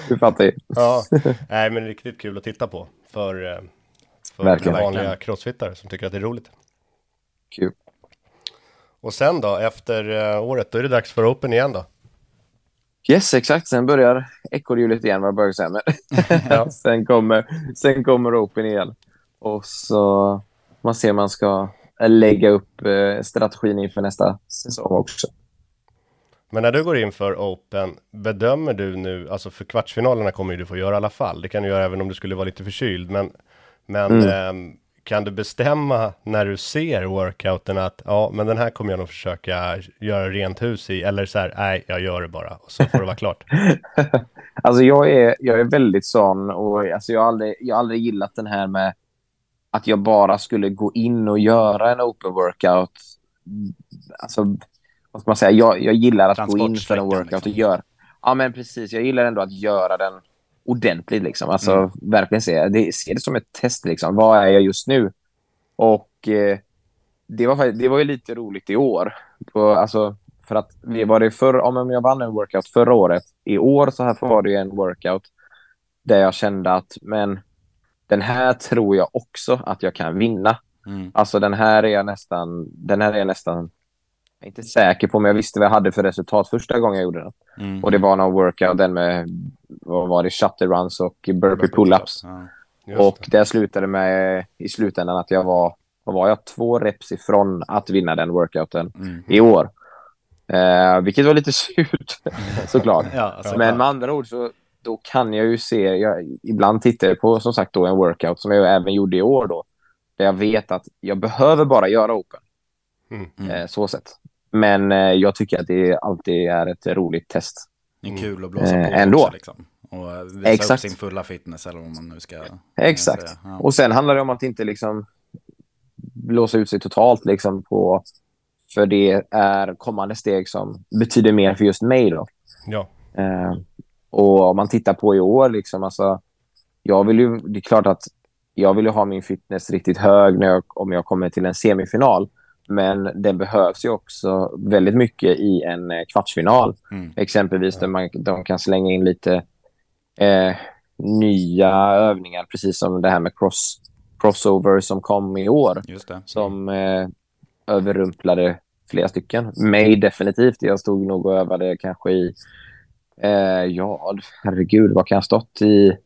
du fattar ju. Ja, nej men riktigt kul att titta på för, för Verkligen. vanliga Verkligen. crossfittare som tycker att det är roligt. Kul. Och sen då, efter året, då är det dags för Open igen då. Yes, exakt. Sen börjar ekorrhjulet igen, börjar säga. Men sen, kommer, sen kommer Open igen. Och så man ser man ska lägga upp eh, strategin inför nästa säsong också. Men när du går in för Open, bedömer du nu, alltså för kvartsfinalerna kommer ju du få göra i alla fall. Det kan du göra även om du skulle vara lite förkyld. Men, men Mm. ehm, kan du bestämma när du ser workouten att ja, men den här kommer jag nog försöka göra rent hus i. Eller så här, nej, jag gör det bara och så får det vara klart. Alltså jag är, jag är väldigt sån och alltså jag, har aldrig, jag har aldrig gillat den här med att jag bara skulle gå in och göra en open workout. Alltså, vad ska man säga? Jag, jag gillar att gå in för en workout och göra... Ja, men precis. Jag gillar ändå att göra den ordentligt. Liksom. Alltså, Mm. verkligen se det, se det som ett test. Liksom. Vad är jag just nu? Och eh, det, var, det var ju lite roligt i år. På, alltså, för att vi var det förr, men jag vann en workout förra året. I år så här var det ju en workout där jag kände att men den här tror jag också att jag kan vinna. Mm. Alltså den här är jag nästan, den här är jag nästan, jag är inte säker på, men jag visste vad jag hade för resultat första gången jag gjorde den. Mm. Och det var någon workout, den med, vad var det, shutter runs och burpee pull-ups. Ja. Och det. det slutade med i slutändan att jag var, vad var jag, två reps ifrån att vinna den workouten Mm. i år. Eh, vilket var lite surt såklart. Ja, alltså, Men med andra ord så då kan jag ju se, jag, ibland tittar jag på som sagt då en workout som jag även gjorde i år då. Där jag vet att jag behöver bara göra open. Mm. Eh, så sett. Men eh, jag tycker att det alltid är ett roligt test. Det är kul att blåsa Eh, på ändå. också liksom. Och visa Exakt. upp sin fulla fitness eller vad man nu ska Exakt. Ja. Och sen handlar det om att inte liksom blåsa ut sig totalt liksom på för det är kommande steg som betyder mer för just mig då. Ja, Eh, och om man tittar på i år, liksom, alltså, jag vill ju, det är klart att jag vill ju ha min fitness riktigt hög när jag, om jag kommer till en semifinal. Men den behövs ju också väldigt mycket i en eh, kvartsfinal. Mm. Exempelvis där man, de kan slänga in lite eh, nya övningar, precis som det här med cross, crossover som kom i år. Som eh, överrumplade flera stycken. Mig definitivt. Jag stod nog och övade kanske i Eh, ja, herregud, vad kan jag ha stått i?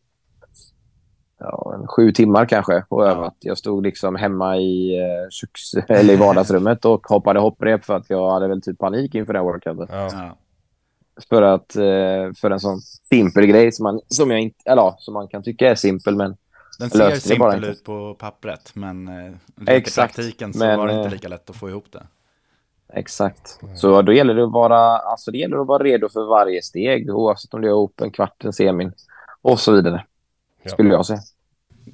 Ja, en sju timmar kanske och övat. Jag stod liksom hemma i, eh, köks, eller i vardagsrummet och hoppade hopprep för att jag hade väl typ panik inför den workouten. ja. Ja. För, att, eh, för en sån simpel grej som man, som jag inte, eller, ja, som man kan tycka är simpel, men Den ser löste det bara simpel inte. ut på pappret, men eh, Exakt, i praktiken så men, var det eh, inte lika lätt att få ihop det. Exakt. Så då gäller det att vara, alltså det gäller att vara redo för varje steg, oavsett om det är open, kvarten, semin och så vidare. Ja. Skulle jag säga.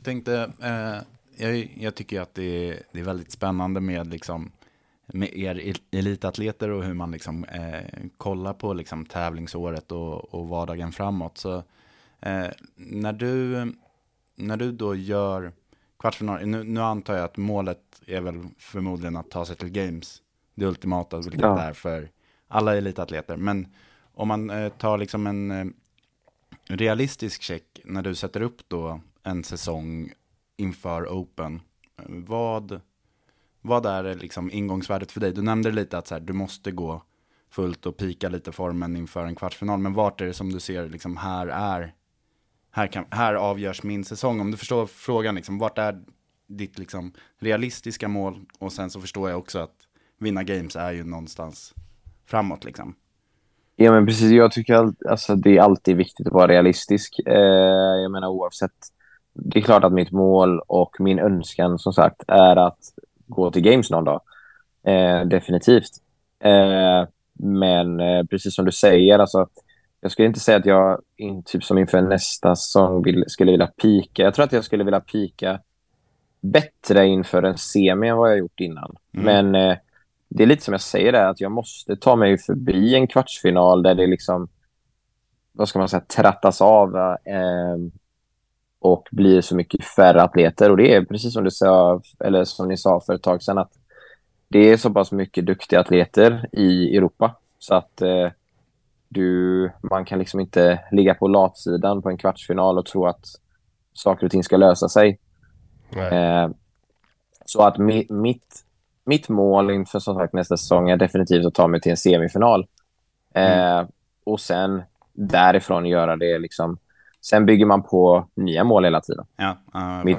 Tänkte, eh, jag, jag tycker att det är, det är väldigt spännande med, liksom, med er el- elitatleter och hur man liksom, eh, kollar på liksom, tävlingsåret och, och vardagen framåt. Så, eh, när, du, när du då gör kvartsfinal, nu, nu antar jag att målet är väl förmodligen att ta sig till Games, det ultimata, vilket Ja. det är för alla elitatleter. Men om man eh, tar liksom en, eh, realistisk check när du sätter upp då en säsong inför Open. Vad, vad är liksom ingångsvärdet för dig? Du nämnde lite att så här, du måste gå fullt och pika lite formen inför en kvartsfinal. Men vart är det som du ser, liksom, här är, här, kan, här avgörs min säsong. Om du förstår frågan, liksom, vart är ditt liksom, realistiska mål? Och sen så förstår jag också att vinna games är ju någonstans framåt liksom. Ja, men precis. Jag tycker all, alltså, det är alltid viktigt att vara realistisk. Eh, jag menar oavsett. Det är klart att mitt mål och min önskan som sagt är att gå till games någon dag. Eh, definitivt. Eh, men eh, precis som du säger, alltså, jag skulle inte säga att jag, in, typ som inför nästa säsong, vill, skulle vilja pika. Jag tror att jag skulle vilja pika bättre inför en semi än vad jag gjort innan. Mm. Men eh, det är lite som jag säger där, att jag måste ta mig förbi en kvartsfinal där det liksom, vad ska man säga, trattas av eh, och blir så mycket färre atleter. Och det är precis som du sa, eller som ni sa för ett tag sedan, att det är så pass mycket duktiga atleter i Europa så att eh, du, man kan liksom inte ligga på latsidan på en kvartsfinal och tro att saker och ting ska lösa sig. Eh, så att mi, mitt, mitt mål inför som sagt nästa säsong är definitivt att ta mig till en semifinal. Eh, mm. Och sen därifrån göra det liksom. Sen bygger man på nya mål hela tiden. Ja, uh, mitt,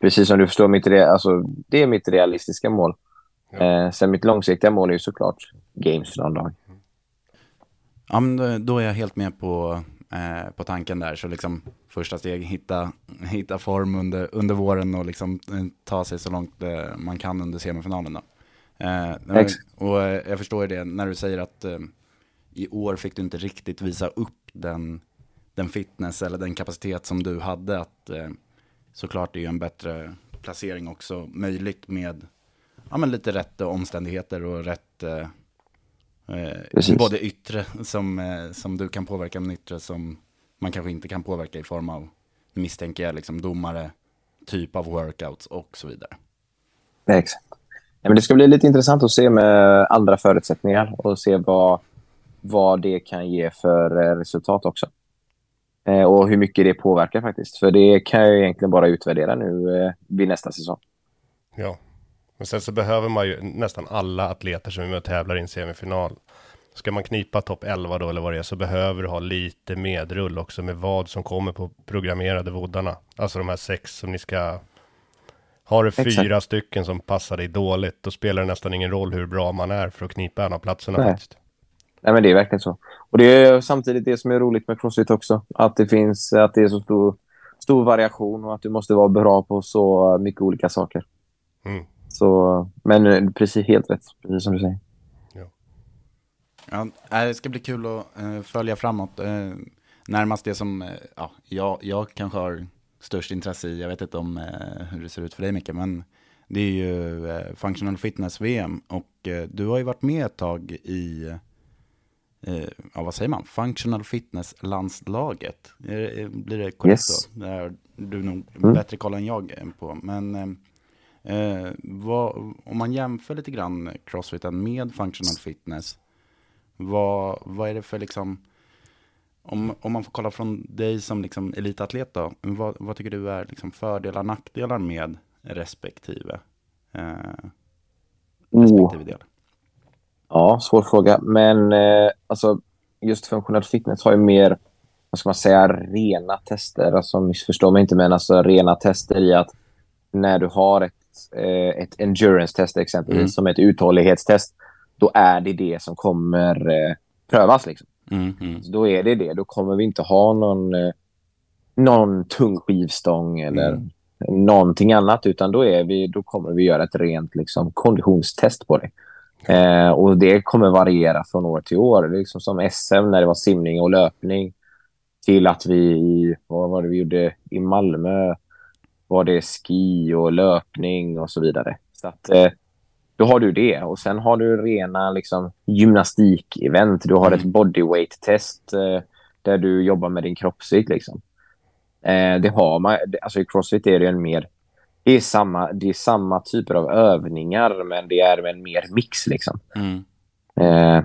precis som du förstår, mitt, alltså, det är mitt realistiska mål. Ja. Eh, sen mitt långsiktiga mål är ju såklart games någon dag. Ja, men då är jag helt med på, eh, på tanken där. Så liksom första steg, hitta, hitta form under, under våren och liksom eh, ta sig så långt eh, man kan under semifinalen. Då. Eh, och eh, jag förstår ju det när du säger att eh, i år fick du inte riktigt visa upp den, den fitness eller den kapacitet som du hade. Att såklart är ju en bättre placering också möjligt med ja, men lite rätt omständigheter och rätt eh, eh både yttre som, eh, som du kan påverka men yttre som man kanske inte kan påverka i form av, misstänker jag, liksom domare, typ av workouts och så vidare. Exakt. Ja, men det ska bli lite intressant att se med andra förutsättningar och se vad, vad det kan ge för eh, resultat också. Eh, och hur mycket det påverkar faktiskt. För det kan jag egentligen bara utvärdera nu eh, vid nästa säsong. Ja, men sen så behöver man ju nästan alla atleter som är med och tävlar i en semifinal. Ska man knipa topp 11 då eller vad det är så behöver du ha lite medrull också med vad som kommer på programmerade voddarna. Alltså de här sex som ni ska... Har du fyra Exakt. stycken som passar dig dåligt, då spelar det nästan ingen roll hur bra man är för att knipa en av platserna Nej. faktiskt. Nej, men det är verkligen så. Och det är samtidigt det som är roligt med Crossfit också. Att det finns, att det är så stor, stor variation och att du måste vara bra på så mycket olika saker. Mm. Så, men eh, precis helt rätt, precis som du säger. Ja. Ja, det ska bli kul att uh, följa framåt. Uh, närmast det som uh, ja, jag, jag kanske har störst intresse i, jag vet inte om hur det ser ut för dig Micke, men det är ju Functional Fitness-VM och du har ju varit med ett tag i ja, vad säger man, Functional Fitness-landslaget. Blir det korrekt yes. då? Det har du nog mm. bättre koll än jag på. Men Eh, vad, om man jämför lite grann crossfiten med functional fitness, vad, vad är det för liksom, om, om man får kolla från dig som liksom elitatlet då, vad, vad tycker du är liksom fördelar och nackdelar med respektive, eh, respektive oh. del? Ja, svår fråga. Men eh, alltså, just funktionell fitness har ju mer, vad ska man säga, rena tester. Alltså missförstå mig inte, men alltså rena tester i att när du har ett Eh, ett endurance-test exempelvis, mm. som ett uthållighetstest, då är det det som kommer eh, prövas. Liksom. Mm, mm. då är det det. Då kommer vi inte ha någon, eh, någon tung skivstång eller mm. någonting annat, utan då, är vi, då kommer vi göra ett rent liksom, konditionstest på det. Eh, och det kommer variera från år till år. Liksom som SM när det var simning och löpning till att vi, vad var det vi gjorde i Malmö, var det ski och löpning och så vidare. Så att, eh, då har du det. Och sen har du rena liksom, gymnastik-event. Du har mm. ett bodyweight-test eh, där du jobbar med din kroppsvikt. Liksom. Eh, det har man. Alltså, I crossfit är det en mer... Det är, samma, det är samma typer av övningar, men det är en mer mix. Liksom. Mm. Eh,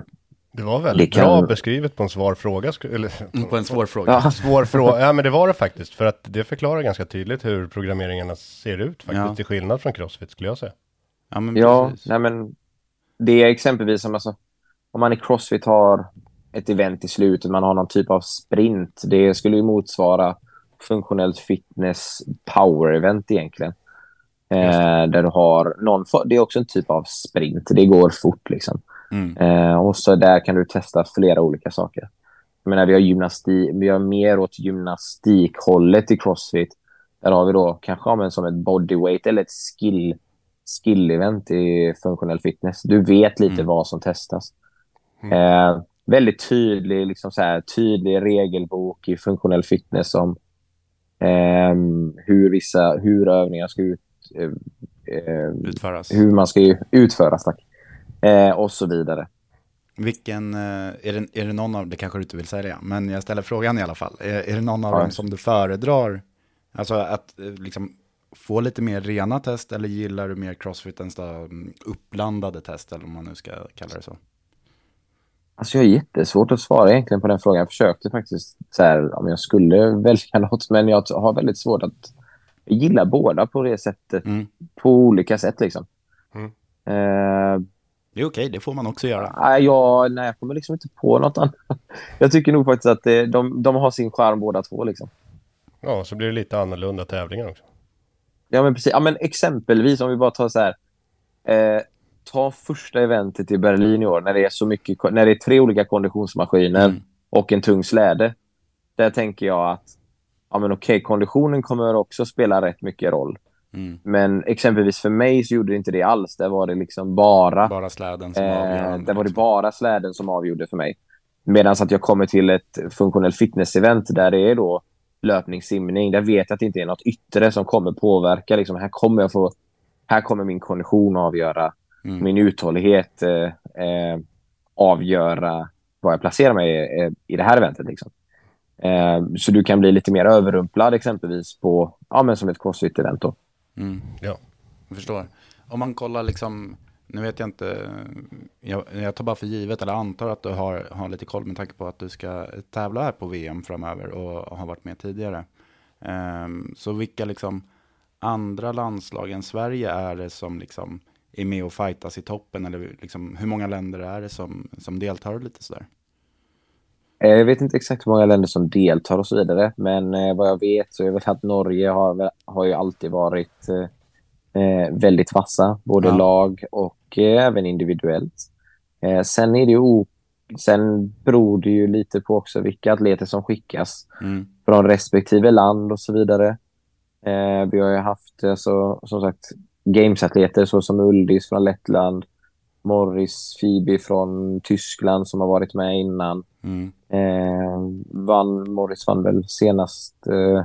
Det var väldigt Det kan- bra beskrivet på en svår fråga. Eller, Mm, på en svår fråga. Ja. Svår fråga, ja men det var det faktiskt. För att det förklarar ganska tydligt hur programmeringarna ser ut faktiskt. Ja. Till skillnad från Crossfit skulle jag säga. Ja, men Ja, nej men det är exempelvis som alltså, om man i Crossfit har ett event i slutet, man har någon typ av sprint. Det skulle ju motsvara funktionellt fitness power-event egentligen. Eh, där du har någon, det är också en typ av sprint. Det går fort liksom. Mm. Eh, och så där kan du testa flera olika saker. Jag menar, vi har gymnastik, vi har mer åt gymnastikhållet i Crossfit. Där har vi då kanske ja, men som ett bodyweight eller ett skill, skill-event i funktionell fitness. Du vet lite Mm. vad som testas. Eh, väldigt tydlig, liksom så här, tydlig regelbok i funktionell fitness om ehm, hur vissa hur övningar ska ut, eh, eh, Utföras. hur man ska utföras, tack. Eh, och så vidare. Vilken, eh, är det, är det någon av, det kanske du inte vill säga, men jag ställer frågan i alla fall. Är, är det någon av Ja. dem som du föredrar? Alltså att eh, liksom få lite mer rena test eller gillar du mer crossfitens då, mm, uppblandade test eller om man nu ska kalla det så? Alltså jag har jättesvårt att svara egentligen på den frågan. Jag försökte faktiskt så här, om jag skulle välja något, men jag har väldigt svårt att jag gillar båda på det sättet, Mm. på olika sätt liksom. Mm. Eh, Det är okej, det får man också göra. nej, jag, nej, jag kommer liksom inte på något annat. Jag tycker nog faktiskt att det, de, de har sin charm båda två liksom. Ja, så blir det lite annorlunda tävlingar också. Ja, men precis. Ja, men exempelvis om vi bara tar så här. Eh, ta första eventet i Berlin i år när det är så mycket, när det är tre olika konditionsmaskiner Mm. och en tung släde. Där tänker jag att ja, men okej, konditionen kommer också spela rätt mycket roll. Mm. Men exempelvis för mig så gjorde det inte det alls. Där var det liksom bara, Bara släden som eh, avgörande. där var det liksom. bara släden som avgjorde för mig. Medan att jag kommer till ett funktionell fitness-event där det är då löpning, simning. Där vet jag att det inte är något yttre som kommer påverka. Liksom, här kommer jag få, här kommer min kondition avgöra. Mm. Min uthållighet eh, eh, avgöra var jag placerar mig eh, i det här eventet. Liksom. Eh, så du kan bli lite mer överrumplad exempelvis på, ja men som ett crossfit-event då. Mm. Ja. Jag förstår. Om man kollar liksom, nu vet jag inte, jag, jag tar bara för givet eller antar att du har, har lite koll med tanke på att du ska tävla här på VM framöver och har varit med tidigare. Ehm, så vilka liksom andra landslag än Sverige är det som liksom är med och fightas i toppen? Eller liksom, hur många länder är det som, som deltar lite sådär? Eh, Jag vet inte exakt hur många länder som deltar och så vidare, men eh, vad jag vet så är väl att Norge har, har ju alltid varit eh, eh, väldigt vassa, både Ja. lag och eh, även individuellt. Eh, sen är det ju o- sen beror det ju lite på också vilka atleter som skickas Mm. från respektive land och så vidare. Vi har ju haft eh, så, som sagt Games-atleter så som Uldis från Lettland, Morris Fibi från Tyskland som har varit med innan. Mm. Eh, vann, Morris vann väl senast, eh,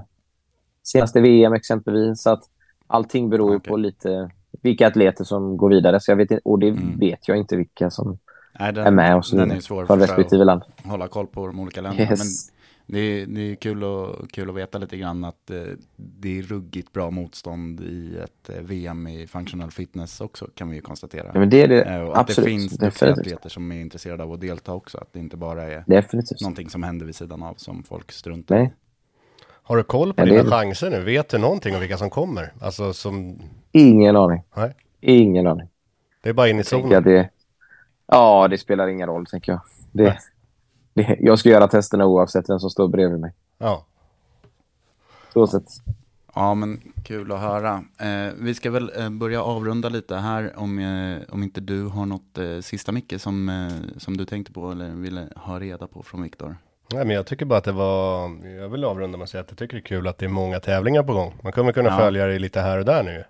senaste VM exempelvis. Så att allting beror ju på lite vilka atleter som går vidare. Så jag vet och det Mm. vet jag inte vilka som Nej, den, är med så den är vidare ju svår från för respektive land. hålla koll på de olika länderna. Yes. Det är, det är kul, att, kul att veta lite grann att eh, det är ruggigt bra motstånd i ett eh, VM i functional fitness också kan vi ju konstatera. Ja, men det är det. Eh, och att Absolut. det finns duktiga atleter som är intresserade av att delta också. Att det inte bara är Definitivt. någonting som händer vid sidan av som folk struntar i. Har du koll på Ja, dina det. chanser nu? Vet du någonting om vilka som kommer? Alltså som, Ingen aning. nej, Ingen aning. det är bara in i zonen. det, ja, det spelar ingen roll, tänker jag. Det, Nej. Det, jag ska göra testerna oavsett vem som står bredvid mig. Ja. Så sett. Ja, men kul att höra. Eh, vi ska väl eh, börja avrunda lite här om, eh, om inte du har något eh, sista Micke som, eh, som du tänkte på eller ville ha reda på från Viktor. Nej, men jag tycker bara att det var, jag vill avrunda med att säga att jag tycker det är kul att det är många tävlingar på gång. Man kommer kunna Ja. följa det lite här och där nu.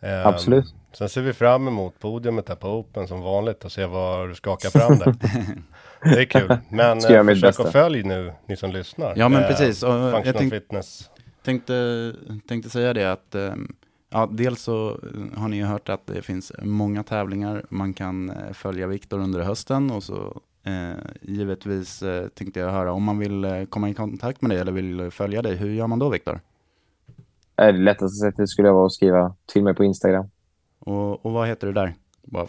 Ehm, Absolut. Sen ser vi fram emot podiumet här på Open som vanligt och se vad du skakar fram där. det är kul. Men Ska eh, försök bästa. att följ nu, ni som lyssnar. Ja, men Eh, precis. Och, jag Functional tänk- fitness. Tänkte, tänkte säga det att eh, ja, dels så har ni ju hört att det finns många tävlingar man kan eh, följa Viktor under hösten och så eh, givetvis eh, tänkte jag höra om man vill eh, komma i kontakt med dig eller vill följa dig, hur gör man då Viktor? Eh, Det lättaste sättet skulle jag vara att skriva till mig på Instagram. Och, och vad heter du där?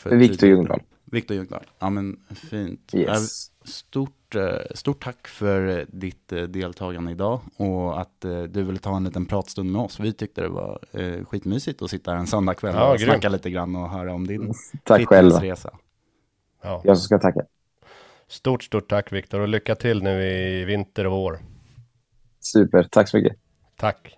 Viktor. Ljungdahl. Viktor Ljungdahl. Ja, men fint. Yes. Eh, Stort, eh, stort tack för ditt eh, deltagande idag och att du ville ta en liten pratstund med oss. Vi tyckte det var skitmysigt att sitta här en söndagkväll Ja, och grymt. snacka lite grann och höra om din Tack fitnessresa. Ja. Jag ska tacka. Stort, stort tack Viktor och lycka till nu i vinter och vår. Super, tack så mycket. Tack.